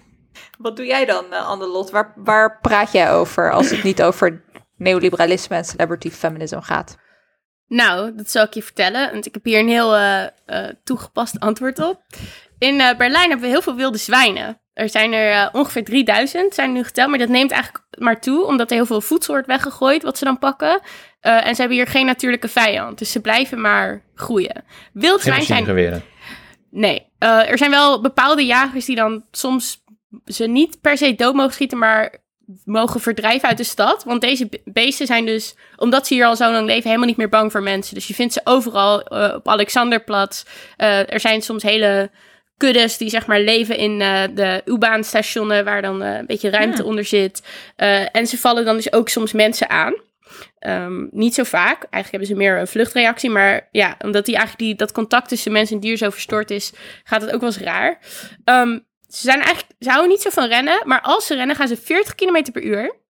B: Wat doe jij dan, uh, Annelot? Waar, waar praat jij over als het niet over neoliberalisme en celebrity feminism gaat?
D: Nou, dat zal ik je vertellen. Want ik heb hier een heel uh, uh, toegepast antwoord op. In uh, Berlijn hebben we heel veel wilde zwijnen. Er zijn er ongeveer 3000, zijn er nu geteld. Maar dat neemt eigenlijk maar toe, omdat er heel veel voedsel wordt weggegooid, wat ze dan pakken. en ze hebben hier geen natuurlijke vijand. Dus ze blijven maar groeien. Wild zwijn zijn.
C: Geweren.
D: Nee, er zijn wel bepaalde jagers die dan soms ze niet per se dood mogen schieten, maar mogen verdrijven uit de stad. Want deze beesten zijn dus, omdat ze hier al zo lang leven, helemaal niet meer bang voor mensen. Dus je vindt ze overal uh, op Alexanderplatz. Uh, er zijn soms hele kuddes die zeg maar leven in uh, de U-baanstationen waar dan een beetje ruimte onder zit. en ze vallen dan dus ook soms mensen aan. Um, niet zo vaak. Eigenlijk hebben ze meer een vluchtreactie. Maar ja, omdat die eigenlijk die, dat contact tussen mens en dier zo verstoord is, gaat het ook wel eens raar. Um, ze zijn eigenlijk, ze houden niet zo van rennen, maar als ze rennen gaan ze 40 km per uur.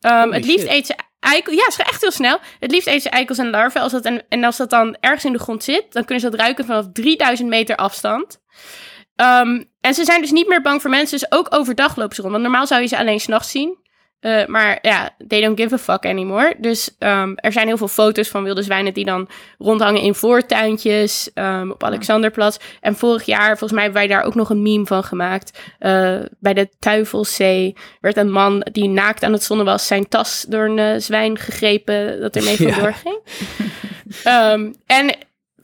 D: Um, het liefst
A: shit.
D: eten ze eikels. Ja, ze echt heel snel. Het liefst eten ze eikels en larven. Als dat en, en als dat dan ergens in de grond zit, dan kunnen ze dat ruiken vanaf 3000 meter afstand. Um, en ze zijn dus niet meer bang voor mensen. Dus ook overdag lopen ze rond. Want normaal zou je ze alleen s'nachts zien. Uh, maar ja, they don't give a fuck anymore. Dus um, er zijn heel veel foto's van wilde zwijnen die dan rondhangen in voortuintjes um, op Alexanderplatz. En vorig jaar, volgens mij, hebben wij daar ook nog een meme van gemaakt. Uh, bij de Tuivelzee werd een man die naakt aan het zonnen was, zijn tas door een uh, zwijn gegrepen dat ermee (laughs)
A: Ja.
D: vandoor ging. um, en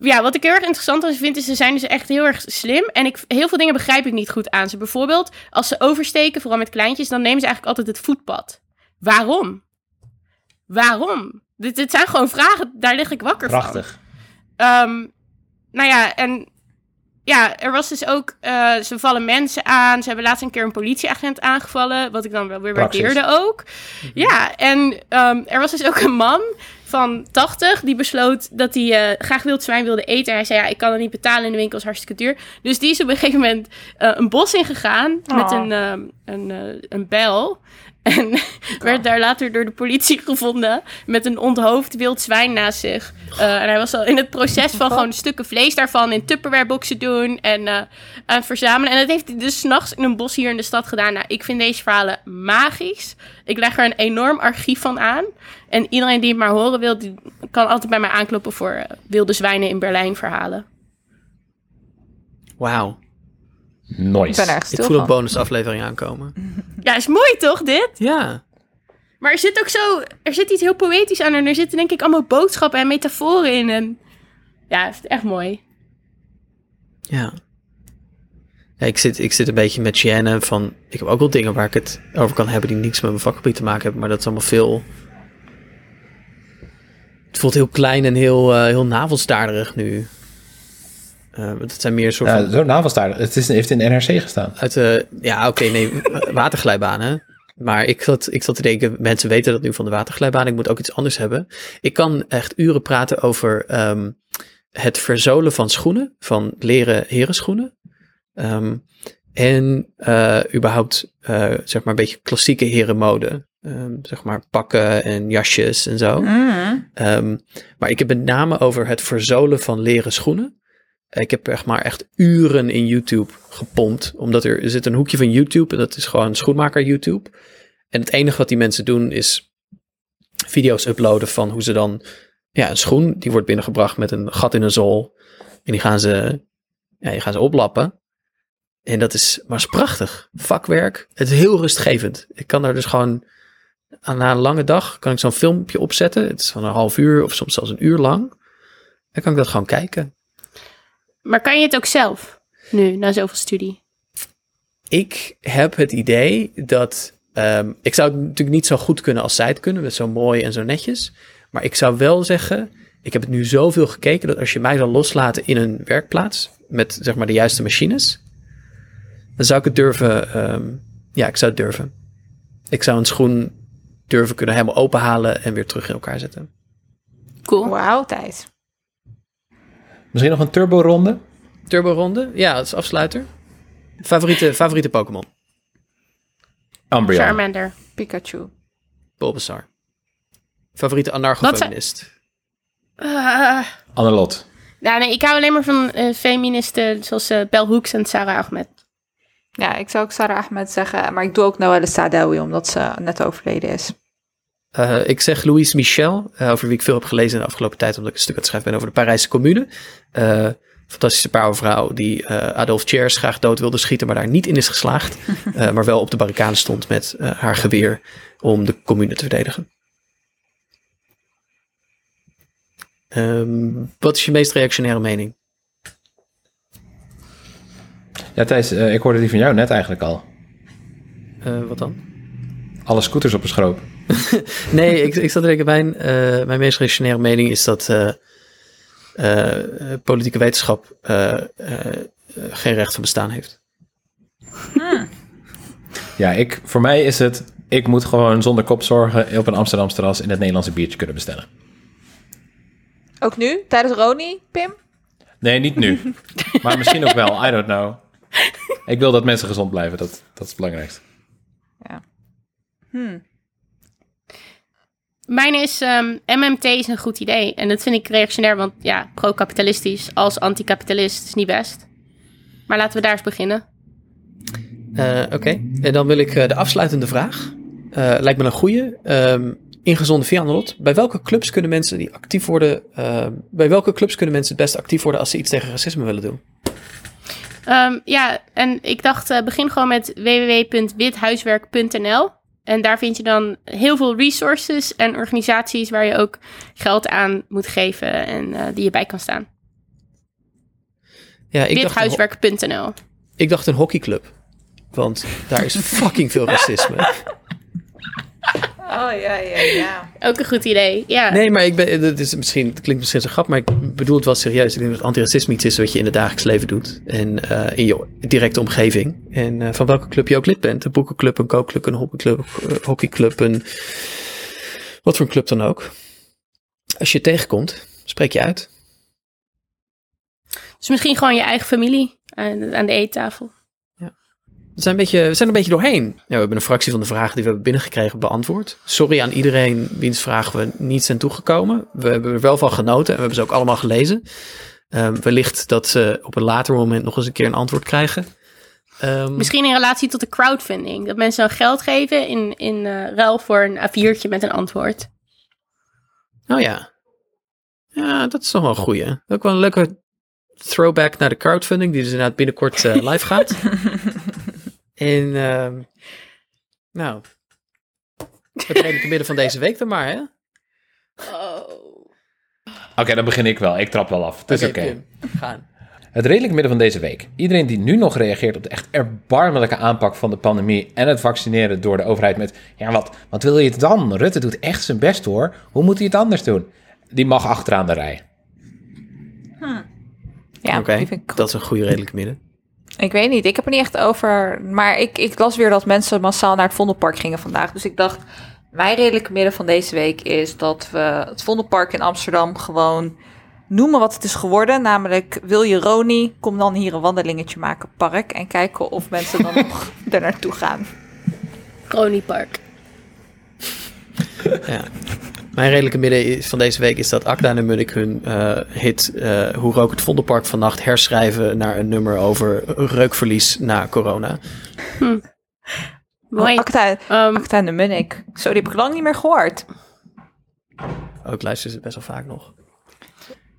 D: ja, wat ik heel erg interessant aan vind, is ze zijn dus echt heel erg slim. En ik, heel veel dingen begrijp ik niet goed aan ze. Bijvoorbeeld, als ze oversteken, vooral met kleintjes, dan nemen ze eigenlijk altijd het voetpad. Waarom? Waarom? Dit, dit zijn gewoon vragen, daar lig ik wakker
C: Prachtig.
D: van. Um, nou ja, en ja, er was dus ook, uh, ze vallen mensen aan. Ze hebben laatst een keer een politieagent aangevallen, wat ik dan wel weer
C: Praxis.
D: waardeerde ook. Ja, en um, er was dus ook een man van 80 die besloot dat hij uh, graag wild zwijn wilde eten. En hij zei, ja, ik kan het niet betalen in de winkel, is hartstikke duur. Dus die is op een gegeven moment uh, een bos ingegaan
B: Oh.
D: met een, um, een, uh, een bel. (laughs) En werd daar later door de politie (laughs) gevonden met een onthoofd wild zwijn naast zich. Uh, en hij was al in het proces van gewoon (laughs) stukken vlees daarvan in Tupperwareboxen doen en uh, aan het verzamelen. En dat heeft hij dus s'nachts in een bos hier in de stad gedaan. Nou, ik vind deze verhalen magisch. Ik leg er een enorm archief van aan. En iedereen die het maar horen wil, die kan altijd bij mij aankloppen voor uh, wilde zwijnen in Berlijn verhalen.
A: Wauw.
C: Nice.
B: Ik ben
A: voel een bonusaflevering aankomen.
D: Ja, is mooi toch dit?
A: Ja.
D: Maar er zit ook zo, er zit iets heel poëtisch aan en er zitten denk ik allemaal boodschappen en metaforen in. En ja, het is echt mooi.
A: Ja. ja ik, zit, ik zit een beetje met Cheyenne van... Ik heb ook wel dingen waar ik het over kan hebben... die niks met mijn vakgebied te maken hebben. Maar dat is allemaal veel... Het voelt heel klein en heel, uh, heel navelstaarderig nu. Uh, het zijn meer soort
C: Ja,
A: van...
C: zo navelstaardig. Het is, heeft in de NRC gestaan.
A: Uit de, ja, oké, nee, (laughs) waterglijbanen. Maar ik zat, ik zat te denken, mensen weten dat nu van de waterglijbaan. Ik moet ook iets anders hebben. Ik kan echt uren praten over um, het verzolen van schoenen, van leren herenschoenen. Um, en uh, überhaupt, uh, zeg maar, een beetje klassieke herenmode. Um, zeg maar pakken en jasjes en zo.
B: Mm.
A: Um, maar ik heb met name over het verzolen van leren schoenen. Ik heb echt maar echt uren in YouTube gepompt. Omdat er, zit een hoekje van YouTube en dat is gewoon schoenmaker YouTube. En het enige wat die mensen doen is video's uploaden van hoe ze dan... Ja, een schoen die wordt binnengebracht met een gat in een zool. En die gaan ze, ja, die gaan ze oplappen. En dat is, maar prachtig. Vakwerk. Het is heel rustgevend. Ik kan daar dus gewoon... Na een lange dag kan ik zo'n filmpje opzetten. Het is van een half uur of soms zelfs een uur lang. Dan kan ik dat gewoon kijken.
D: Maar kan je het ook zelf? Nu, na zoveel studie.
A: Ik heb het idee dat. ehm, ik zou het natuurlijk niet zo goed kunnen als zij het kunnen, met zo mooi en zo netjes. Maar ik zou wel zeggen. Ik heb het nu zoveel gekeken dat als je mij zou loslaten in een werkplaats. met zeg maar de juiste machines. dan zou ik het durven. ehm, ja, ik zou het durven. Ik zou een schoen durven kunnen helemaal openhalen en weer terug in elkaar zetten.
D: Cool.
B: Wauw, Thijs.
C: Misschien nog een turbo-ronde?
A: Turbo ronde, ja, dat is afsluiter. Favoriete, favoriete Pokémon?
C: Umbreon.
D: Charmander.
B: Pikachu.
A: Bulbasaur. Favoriete anarcho-feminist?
D: Ah.
C: Annelot.
D: nou, nee, ik hou alleen maar van eh, feministen zoals eh Bell Hooks en Sarah Ahmed.
B: Ja, ik zou ook Sarah Ahmed zeggen, maar ik doe ook Noelle Saadawi, omdat ze net overleden is.
A: Eh, ik zeg Louise Michel, eh, over wie ik veel heb gelezen in de afgelopen tijd, omdat ik een stuk aan het schrijven ben over de Parijse commune. Eh, fantastische powervrouw die eh, Adolf Thiers graag dood wilde schieten, maar daar niet in is geslaagd. (laughs) Eh, maar wel op de barricade stond met eh, haar geweer om de commune te verdedigen. Ehm, wat is je meest reactionaire mening?
C: Ja, Thijs, eh, ik hoorde die van jou net eigenlijk al.
A: Eh, wat dan?
C: Alle scooters op een schroop. (laughs)
A: Nee, ik, ik zat te denken, mijn, eh, mijn meest reactionaire mening is dat eh, eh, politieke wetenschap eh, eh, eh, geen recht van bestaan heeft.
C: Ja, ik, voor mij is het... Ik moet gewoon zonder kopzorgen op een Amsterdamse terras in het Nederlandse biertje kunnen bestellen.
B: Ook nu, tijdens Roni, Pim?
C: Nee, niet nu. (laughs) maar misschien ook wel. I don't know. Ik wil dat mensen gezond blijven. Dat, dat is het belangrijkste.
B: Hmm.
D: Mijn is, ehm, MMT is een goed idee. En dat vind ik reactionair, want ja, pro-kapitalistisch als anti-kapitalist is niet best. Maar laten we daar eens beginnen.
A: Eh, Oké, en dan wil ik eh, de afsluitende vraag. Eh, lijkt me een goede. Ehm ingezonde via Annelot. Bij welke clubs kunnen mensen die actief worden... eh, bij welke clubs kunnen mensen het best actief worden als ze iets tegen racisme willen doen?
D: Ehm, ja, en ik dacht, eh, begin gewoon met www.withuiswerk.nl. En daar vind je dan heel veel resources en organisaties waar je ook geld aan moet geven en eh, die je bij kan staan.
A: Ja, ik
D: Withuiswerk.nl.
A: ik dacht een hockeyclub. Want daar is (laughs) fucking veel racisme.
B: Oh, ja, ja, ja.
D: Ook een goed idee, ja.
A: Nee, maar ik ben, het, is misschien, het klinkt misschien zo grap, maar ik bedoel het wel serieus. Ik denk dat antiracisme iets is wat je in het dagelijks leven doet. En eh, in je directe omgeving. En eh, van welke club je ook lid bent. Een boekenclub, een kookclub, een hockeyclub, eh, hockeyclub, een... Wat voor een club dan ook. Als je het tegenkomt, spreek je uit.
D: Dus misschien gewoon je eigen familie aan, aan de eettafel.
A: We zijn, een beetje, we zijn er een beetje doorheen. Ja, we hebben een fractie van de vragen die we hebben binnengekregen beantwoord. Sorry aan iedereen wiens vragen we niet zijn toegekomen. We hebben er wel van genoten en we hebben ze ook allemaal gelezen. Ehm, wellicht dat ze op een later moment nog eens een keer een antwoord krijgen. Ehm,
D: Misschien in relatie tot de crowdfunding. Dat mensen dan geld geven in, in eh, ruil voor een A4'tje met een antwoord.
A: Oh ja. Ja, dat is toch wel een goeie. Ook wel een leuke throwback naar de crowdfunding, die dus inderdaad binnenkort eh, live gaat. (laughs) en ehm, nou, het redelijke midden van deze week dan maar, hè?
C: Oké, dan begin ik wel. Ik trap wel af. Het is oké.
A: Gaan.
C: Het redelijke midden van deze week. Iedereen die nu nog reageert op de echt erbarmelijke aanpak van de pandemie en het vaccineren door de overheid met, ja wat, wat wil je het dan? Rutte doet echt zijn best hoor. Hoe moet hij het anders doen? Die mag achteraan de rij.
B: Ja,
A: Oké,
B: die vind ik,
A: dat is een goede redelijke midden.
B: Ik weet niet, ik heb er niet echt over. Maar ik, ik las weer dat mensen massaal naar het Vondelpark gingen vandaag. Dus ik dacht, mijn redelijke midden van deze week is dat we het Vondelpark in Amsterdam gewoon noemen wat het is geworden. Namelijk, wil je Roni, kom dan hier een wandelingetje maken, park. En kijken of mensen dan (laughs) nog er naartoe gaan.
D: Park.
A: Ja. Mijn redelijke midden is- van deze week is dat Akda en Munnik hun eh, hit eh, Hoe rook het Vondelpark vannacht herschrijven naar een nummer over reukverlies na corona.
D: Mooi.
B: Acta,
D: Ehm,
B: Acta en de Munnik. Zo, die heb ik lang niet meer gehoord.
A: Ook luisteren ze best wel vaak nog.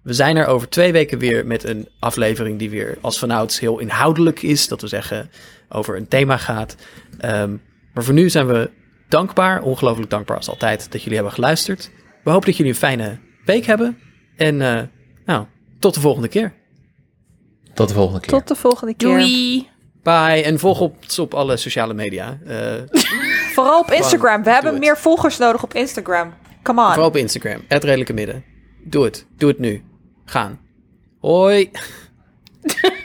A: We zijn er over twee weken weer met een aflevering die weer als vanouds heel inhoudelijk is. Dat we zeggen over een thema gaat. Ehm, maar voor nu zijn we dankbaar, ongelooflijk dankbaar als altijd, dat jullie hebben geluisterd. We hopen dat jullie een fijne week hebben. En eh, Nou, tot de volgende keer.
C: Tot de volgende keer.
B: Tot de volgende keer.
D: Doei!
A: Bye. En volg ons op alle sociale media. Eh, (laughs)
B: Vooral op Instagram. We hebben meer volgers nodig op Instagram. Come on.
A: vooral op Instagram. Het redelijke midden. Doe het. Doe het nu. Gaan. Hoi. (laughs)